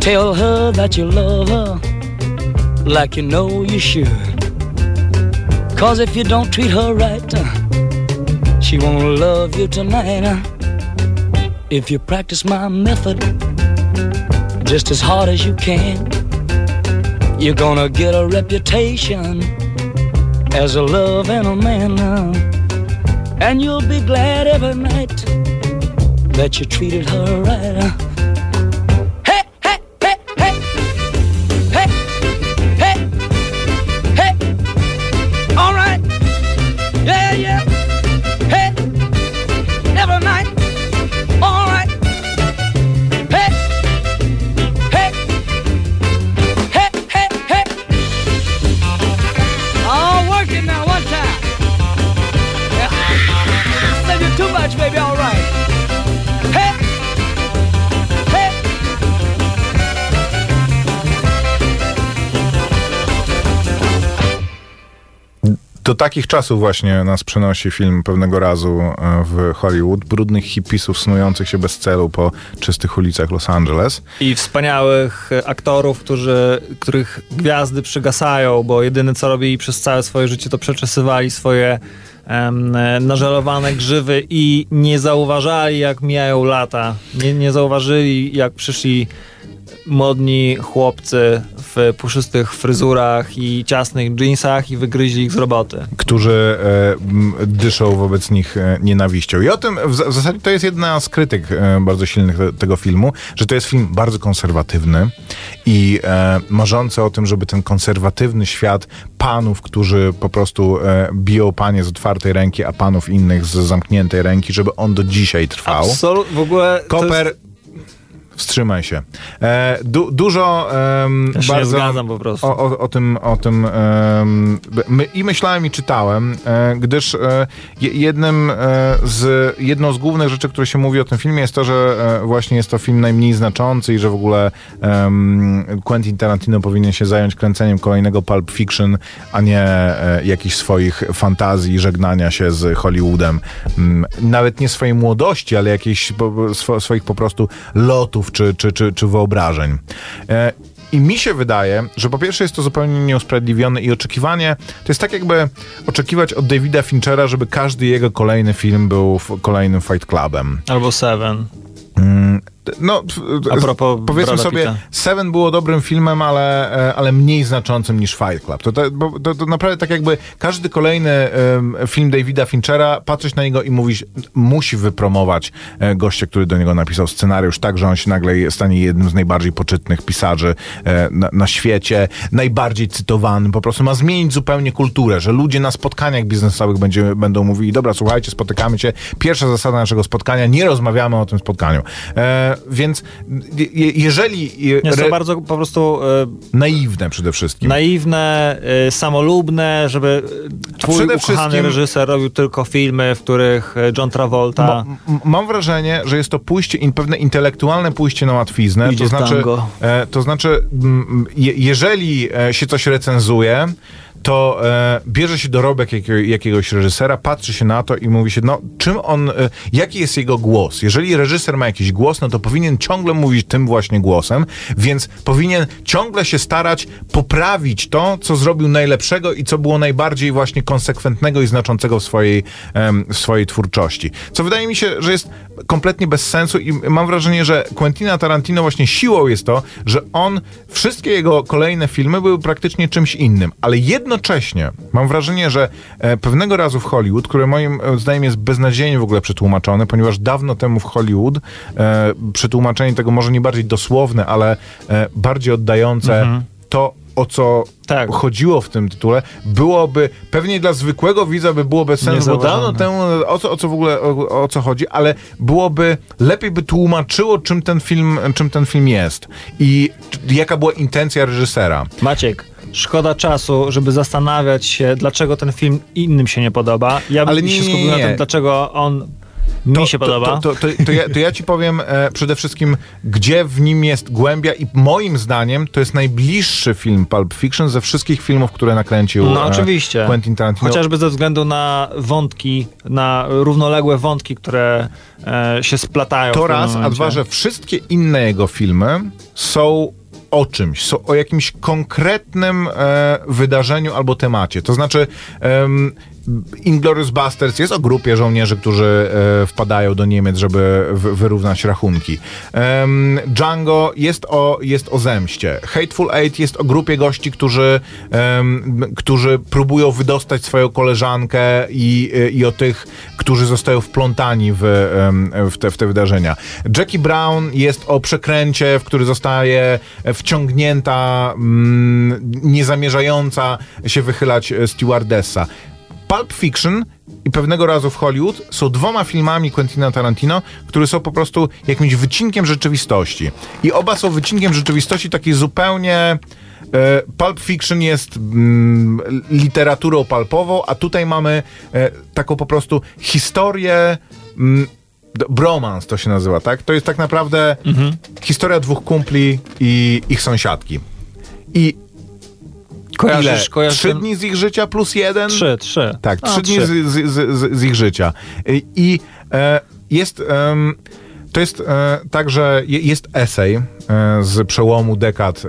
Speaker 9: Tell her that you love her like you know you should. Cause if you don't treat her right, uh, she won't love you tonight. uh. If you practice my method just as hard as you can, you're gonna get a reputation as a loving a man. uh. And you'll be glad every night that you treated her right.
Speaker 4: Do takich czasów właśnie nas przenosi film pewnego razu e, w Hollywood. Brudnych hipisów snujących się bez celu po czystych ulicach Los Angeles.
Speaker 3: I wspaniałych e, aktorów, którzy, których gwiazdy przygasają, bo jedyne co robili przez całe swoje życie to przeczesywali swoje e, nażelowane grzywy i nie zauważali jak mijają lata. Nie, nie zauważyli jak przyszli modni chłopcy w puszystych fryzurach i ciasnych jeansach i wygryźli ich z roboty.
Speaker 4: którzy e, dyszą wobec nich e, nienawiścią. I o tym w, w zasadzie to jest jedna z krytyk e, bardzo silnych te, tego filmu, że to jest film bardzo konserwatywny i e, marzący o tym, żeby ten konserwatywny świat panów, którzy po prostu e, biją panie z otwartej ręki, a panów innych z zamkniętej ręki, żeby on do dzisiaj trwał.
Speaker 3: Absolut, w ogóle. to
Speaker 4: Koper,
Speaker 3: jest-
Speaker 4: wstrzymaj się. E, du, dużo em,
Speaker 3: Ja
Speaker 4: bardzo
Speaker 3: zgadzam po prostu.
Speaker 4: O, o, o tym, o tym my, i myślałem i czytałem, e, gdyż e, je- jednym e, z, jedną z głównych rzeczy, które się mówi o tym filmie jest to, że e, właśnie jest to film najmniej znaczący i że w ogóle Quentin Tarantino powinien się zająć kręceniem kolejnego Pulp Fiction, a nie e, jakichś swoich fantazji, żegnania się z Hollywoodem. Nawet nie swojej młodości, ale jakichś po, swo, swoich po prostu lotów czy, czy, czy, czy wyobrażeń. E, i mi się wydaje, że po pierwsze jest to zupełnie nieusprawiedliwione i oczekiwanie, to jest tak jakby oczekiwać od Davida Finchera, żeby każdy jego kolejny film był kolejnym Fight Clubem.
Speaker 3: Albo Seven.
Speaker 4: No,
Speaker 3: A propos
Speaker 4: powiedzmy
Speaker 3: Brada
Speaker 4: sobie,
Speaker 3: Pitta.
Speaker 4: Seven było dobrym filmem, ale, e, ale mniej znaczącym niż Fight Club. To, to, bo to, to naprawdę tak jakby każdy kolejny em, film Davida Finchera, patrzeć na niego i mówić, musi wypromować e, gościa, który do niego napisał scenariusz, tak, że on się nagle stanie jednym z najbardziej poczytnych pisarzy e, na, na świecie, najbardziej cytowanym, po prostu ma zmienić zupełnie kulturę, że ludzie na spotkaniach biznesowych będzie, będą mówili, dobra, słuchajcie, spotykamy się, pierwsza zasada naszego spotkania, nie rozmawiamy o tym spotkaniu. E, więc je, jeżeli...
Speaker 3: Jest to
Speaker 4: re-
Speaker 3: bardzo po prostu e,
Speaker 4: naiwne przede wszystkim.
Speaker 3: naiwne, e, samolubne, żeby twój
Speaker 4: przede
Speaker 3: ukochany reżyser robił tylko filmy, w których e, John Travolta
Speaker 4: Mo- m- mam wrażenie, że jest to pójście, in, pewne intelektualne pójście na łatwiznę.
Speaker 3: Idzie
Speaker 4: to znaczy, to znaczy je, jeżeli się coś recenzuje, to e, bierze się dorobek jakiego, jakiegoś reżysera, patrzy się na to i mówi się, no czym on, e, jaki jest jego głos. Jeżeli reżyser ma jakiś głos, no to powinien ciągle mówić tym właśnie głosem, więc powinien ciągle się starać poprawić to, co zrobił najlepszego i co było najbardziej właśnie konsekwentnego i znaczącego w swojej, w swojej twórczości. Co wydaje mi się, że jest kompletnie bez sensu i mam wrażenie, że Quentina Tarantino właśnie siłą jest to, że on, wszystkie jego kolejne filmy były praktycznie czymś innym, ale jednocześnie mam wrażenie, że e, pewnego razu w Hollywood, które moim e, zdaniem jest beznadziejnie w ogóle przetłumaczone, ponieważ dawno temu w Hollywood e, przetłumaczenie tego może nie bardziej dosłowne, ale e, bardziej oddające to, o co
Speaker 3: Tak.
Speaker 4: chodziło w tym tytule, byłoby pewnie dla zwykłego widza by było bez sensu, bo dawno temu o co, o co w ogóle o, o co chodzi, ale byłoby lepiej by tłumaczyło, czym ten film, czym ten film jest i jaka była intencja reżysera.
Speaker 3: Maciek, szkoda czasu, żeby zastanawiać się, dlaczego ten film innym się nie podoba. Ja
Speaker 4: Ale
Speaker 3: bym
Speaker 4: nie,
Speaker 3: się skupił na tym, dlaczego on mi się podoba.
Speaker 4: To, to, to, ja, to ja ci powiem e, przede wszystkim, gdzie w nim jest głębia i moim zdaniem to jest najbliższy film Pulp Fiction ze wszystkich filmów, które nakręcił
Speaker 3: No
Speaker 4: e,
Speaker 3: oczywiście.
Speaker 4: Quentin Tarantino.
Speaker 3: Chociażby ze względu na wątki, na równoległe wątki, które e, się splatają.
Speaker 4: To raz, a
Speaker 3: momencie.
Speaker 4: dwa, że wszystkie inne jego filmy są o czymś, są o jakimś konkretnym e, wydarzeniu albo temacie. To znaczy, um, Inglourious Basterds jest o grupie żołnierzy, którzy e, wpadają do Niemiec, żeby w, wyrównać rachunki. Django jest o, jest o zemście. Hateful Eight jest o grupie gości, którzy, którzy próbują wydostać swoją koleżankę i, i o tych, którzy zostają wplątani w, w, te, w te wydarzenia. Jackie Brown jest o przekręcie, w który zostaje wciągnięta, mm, niezamierzająca się wychylać e, stewardessa. Pulp Fiction i pewnego razu w Hollywood są dwoma filmami Quentina Tarantino, które są po prostu jakimś wycinkiem rzeczywistości. I oba są wycinkiem rzeczywistości takiej zupełnie. e, Pulp Fiction jest mm, literaturą pulpową, a tutaj mamy e, taką po prostu historię. Mm, to się nazywa, tak? To jest tak naprawdę historia dwóch kumpli i ich sąsiadki. I
Speaker 3: Kojarzysz,
Speaker 4: ile?
Speaker 3: kojarzysz
Speaker 4: Trzy
Speaker 3: ten-
Speaker 4: dni z ich życia plus jeden?
Speaker 3: Trzy, trzy.
Speaker 4: Tak,
Speaker 3: A,
Speaker 4: trzy dni
Speaker 3: trzy.
Speaker 4: z, z, z, z, ich życia. I, i e, jest. To jest e, tak, że je, jest esej e, z przełomu dekad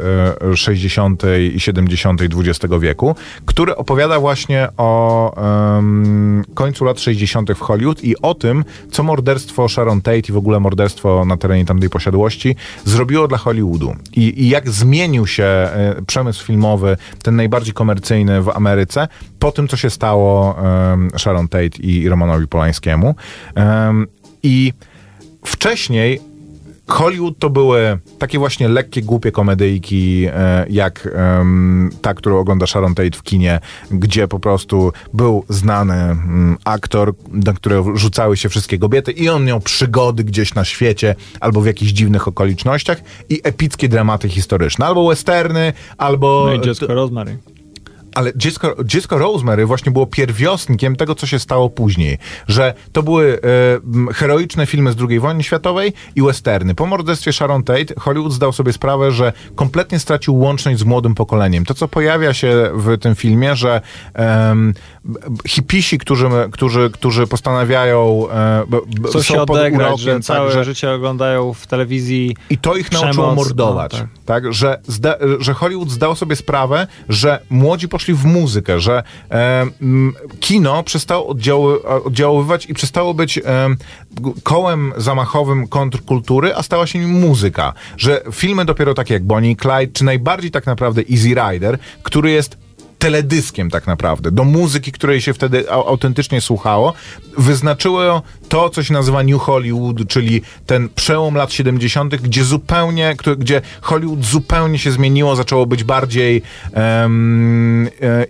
Speaker 4: e, 60. i 70. XX wieku, który opowiada właśnie o em, końcu lat 60. w Hollywood i o tym, co morderstwo Sharon Tate i w ogóle morderstwo na terenie tamtej posiadłości zrobiło dla Hollywoodu. I, i jak zmienił się e, przemysł filmowy, ten najbardziej komercyjny w Ameryce, po tym, co się stało Sharon Tate i Romanowi Polańskiemu. Em, I wcześniej Hollywood to były takie właśnie lekkie, głupie komedyjki, e, jak ta, którą ogląda Sharon Tate w kinie, gdzie po prostu był znany mm, aktor, na którego rzucały się wszystkie kobiety i on miał przygody gdzieś na świecie albo w jakichś dziwnych okolicznościach i epickie dramaty historyczne. Albo westerny, albo...
Speaker 3: No i dziecko Rosemary.
Speaker 4: Ale dziecko, dziecko Rosemary właśnie było pierwiostnikiem tego, co się stało później. Że to były e, heroiczne filmy z II wojny światowej i westerny. Po morderstwie Sharon Tate Hollywood zdał sobie sprawę, że kompletnie stracił łączność z młodym pokoleniem. To, co pojawia się w tym filmie, że b- hipisi, którzy, którzy, którzy postanawiają e, b-
Speaker 3: Chcą się
Speaker 4: pod
Speaker 3: odegrać,
Speaker 4: urokiem,
Speaker 3: że całe
Speaker 4: tak, że
Speaker 3: życie oglądają w telewizji
Speaker 4: i to ich
Speaker 3: przemoc,
Speaker 4: nauczyło mordować.
Speaker 3: no, tak.
Speaker 4: tak. Że, zda, że Hollywood zdał sobie sprawę, że młodzi poszli w muzykę, że e, kino przestało oddziały, oddziaływać i przestało być e, kołem zamachowym kontrkultury, a stała się nim muzyka. Że filmy dopiero takie jak Bonnie i Clyde, czy najbardziej tak naprawdę Easy Rider, który jest teledyskiem tak naprawdę, do muzyki, której się wtedy au- autentycznie słuchało, wyznaczyło to, co się nazywa New Hollywood, czyli ten przełom lat 70., gdzie zupełnie, gdzie Hollywood zupełnie się zmieniło, zaczęło być bardziej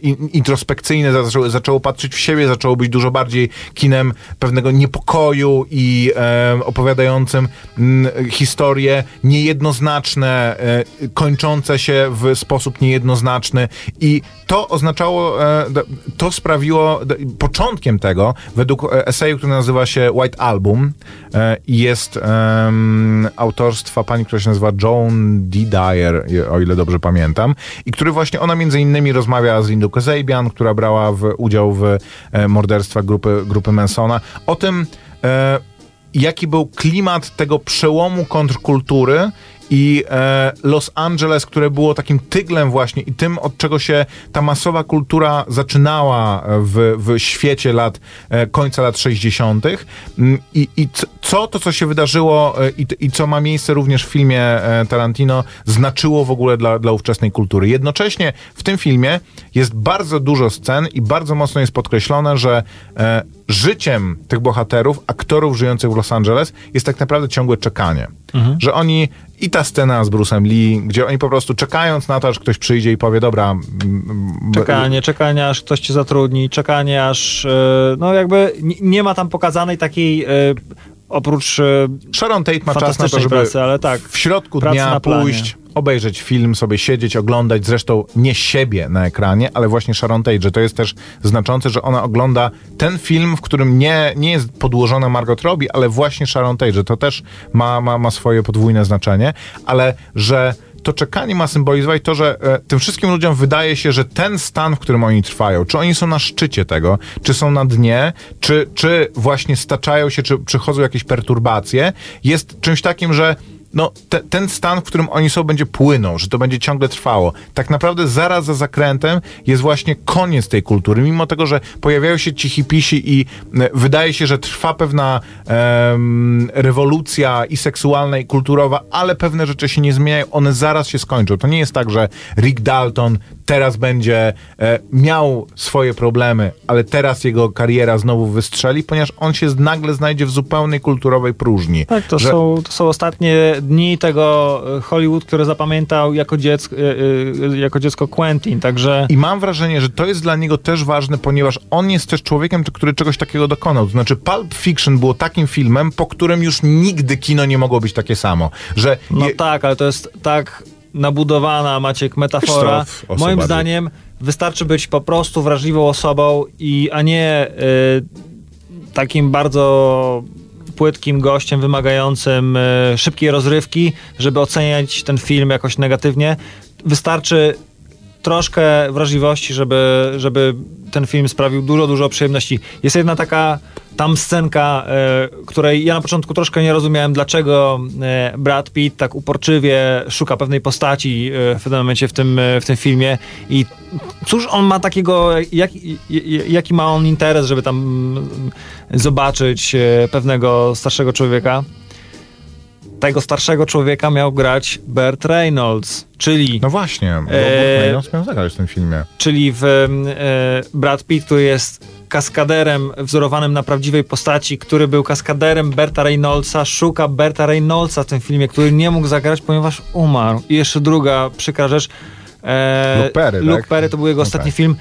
Speaker 4: in- introspekcyjne, zaczęło, zaczęło patrzeć w siebie, zaczęło być dużo bardziej kinem pewnego niepokoju i em, opowiadającym mm, historie niejednoznaczne, e, kończące się w sposób niejednoznaczny i to oznaczało, e, to sprawiło, początkiem tego, według eseju, który nazywa się White Album, e, jest em, autorstwa pani, która się nazywa Joan D. Dyer, o ile dobrze pamiętam, i który właśnie, ona między innymi rozmawia z Lindą Kazabian, która brała w, udział w e, morderstwach grupy, grupy Mansona, o tym, e, jaki był klimat tego przełomu kontrkultury i e, Los Angeles, które było takim tyglem właśnie i tym, od czego się ta masowa kultura zaczynała w, w świecie lat, e, końca lat 60. Mm, I, i co to, co się wydarzyło e, i, i co ma miejsce również w filmie e, Tarantino, znaczyło w ogóle dla, dla ówczesnej kultury. Jednocześnie w tym filmie jest bardzo dużo scen i bardzo mocno jest podkreślone, że e, życiem tych bohaterów, aktorów żyjących w Los Angeles jest tak naprawdę ciągłe czekanie. Że oni, i ta scena z Bruce'em Lee, gdzie oni po prostu czekając na to, aż ktoś przyjdzie i powie, dobra...
Speaker 3: Czekanie, czekanie aż ktoś cię zatrudni, czekanie aż, e, no jakby nie- ma tam pokazanej takiej, e, oprócz e,
Speaker 4: Sharon Tate ma czas na to, żeby
Speaker 3: pracy, ale tak,
Speaker 4: w środku dnia pójść, obejrzeć film, sobie siedzieć, oglądać, zresztą nie siebie na ekranie, ale właśnie Sharon Tate, że to jest też znaczące, że ona ogląda ten film, w którym nie, nie jest podłożona Margot Robbie, ale właśnie Sharon Tate, że to też ma, ma, ma swoje podwójne znaczenie, ale że to czekanie ma symbolizować to, że e, tym wszystkim ludziom wydaje się, że ten stan, w którym oni trwają, czy oni są na szczycie tego, czy są na dnie, czy, czy właśnie staczają się, czy przychodzą jakieś perturbacje, jest czymś takim, że no, te, ten stan, w którym oni są, będzie płynął, że to będzie ciągle trwało. Tak naprawdę zaraz za zakrętem jest właśnie koniec tej kultury, mimo tego, że pojawiają się ci hipisi i e, wydaje się, że trwa pewna em, rewolucja i seksualna, i kulturowa, ale pewne rzeczy się nie zmieniają, one zaraz się skończą. To nie jest tak, że Rick Dalton teraz będzie e, miał swoje problemy, ale teraz jego kariera znowu wystrzeli, ponieważ on się nagle znajdzie w zupełnej kulturowej próżni.
Speaker 3: Tak, to,
Speaker 4: Że-
Speaker 3: są, to są ostatnie dni tego e, Hollywood, które zapamiętał jako dziecko, e, e, jako dziecko Quentin, także
Speaker 4: I mam wrażenie, że to jest dla niego też ważne, ponieważ on jest też człowiekiem, który czegoś takiego dokonał. To znaczy Pulp Fiction było takim filmem, po którym już nigdy kino nie mogło być takie samo. Że
Speaker 3: no tak, ale to jest tak nabudowana, Maciek, metafora. Moim zdaniem wystarczy być po prostu wrażliwą osobą i, a nie e, takim bardzo płytkim gościem wymagającym e, szybkiej rozrywki, żeby oceniać ten film jakoś negatywnie. Wystarczy troszkę wrażliwości, żeby, żeby ten film sprawił dużo, dużo przyjemności. Jest jedna taka tam scenka, e, której ja na początku troszkę nie rozumiałem, dlaczego e, Brad Pitt tak uporczywie szuka pewnej postaci e, w pewnym momencie w tym, w tym filmie i cóż on ma takiego, jak, jaki ma on interes, żeby tam mm, zobaczyć pewnego starszego człowieka. Tego starszego człowieka miał grać Burt Reynolds, czyli
Speaker 4: No właśnie, bo
Speaker 3: Eee,
Speaker 4: Reynolds miał zagrać w tym filmie.
Speaker 3: czyli w e, Brad Pitt, który jest kaskaderem wzorowanym na prawdziwej postaci, który był kaskaderem Berta Reynoldsa, szuka Berta Reynoldsa w tym filmie, który nie mógł zagrać, ponieważ umarł. I jeszcze druga przykra rzecz. E,
Speaker 4: Luke Perry,
Speaker 3: Luke
Speaker 4: tak?
Speaker 3: Perry to był jego
Speaker 4: Okej.
Speaker 3: ostatni film.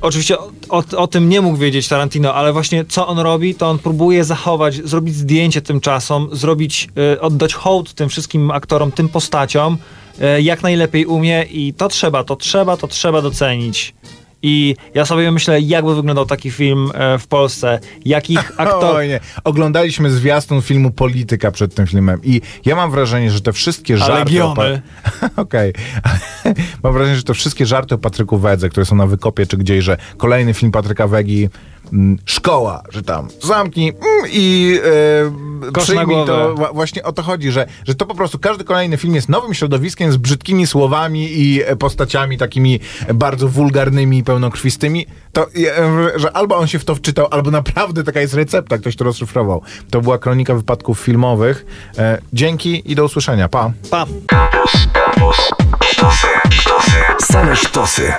Speaker 3: Oczywiście o, o, o tym nie mógł wiedzieć Tarantino, ale właśnie co on robi, to on próbuje zachować, zrobić zdjęcie tym czasom, zrobić, e, oddać hołd tym wszystkim aktorom, tym postaciom, e, jak najlepiej umie i to trzeba, to trzeba, to trzeba docenić. I ja sobie myślę, jakby wyglądał taki film e, w Polsce, jakich aktorów...
Speaker 4: Oglądaliśmy zwiastun filmu Polityka przed tym filmem i ja mam wrażenie, że te wszystkie żarty... Okej. mam wrażenie, że te wszystkie żarty o Patryku Wedze, które są na wykopie czy gdzieś, że kolejny film Patryka Wegi szkoła, że tam zamknij mm, i e,
Speaker 3: Kosz na
Speaker 4: przyjmij to. Właśnie o to chodzi, że, że to po prostu każdy kolejny film jest nowym środowiskiem z brzydkimi słowami i e, postaciami takimi bardzo wulgarnymi i pełnokrwistymi. To, e, że albo on się w to wczytał, albo naprawdę taka jest recepta, ktoś to rozszyfrował. To była kronika wypadków filmowych. E, dzięki i do usłyszenia. Pa!
Speaker 3: Pa!
Speaker 1: Campus, campus. Sztosy, sztosy. Same sztosy.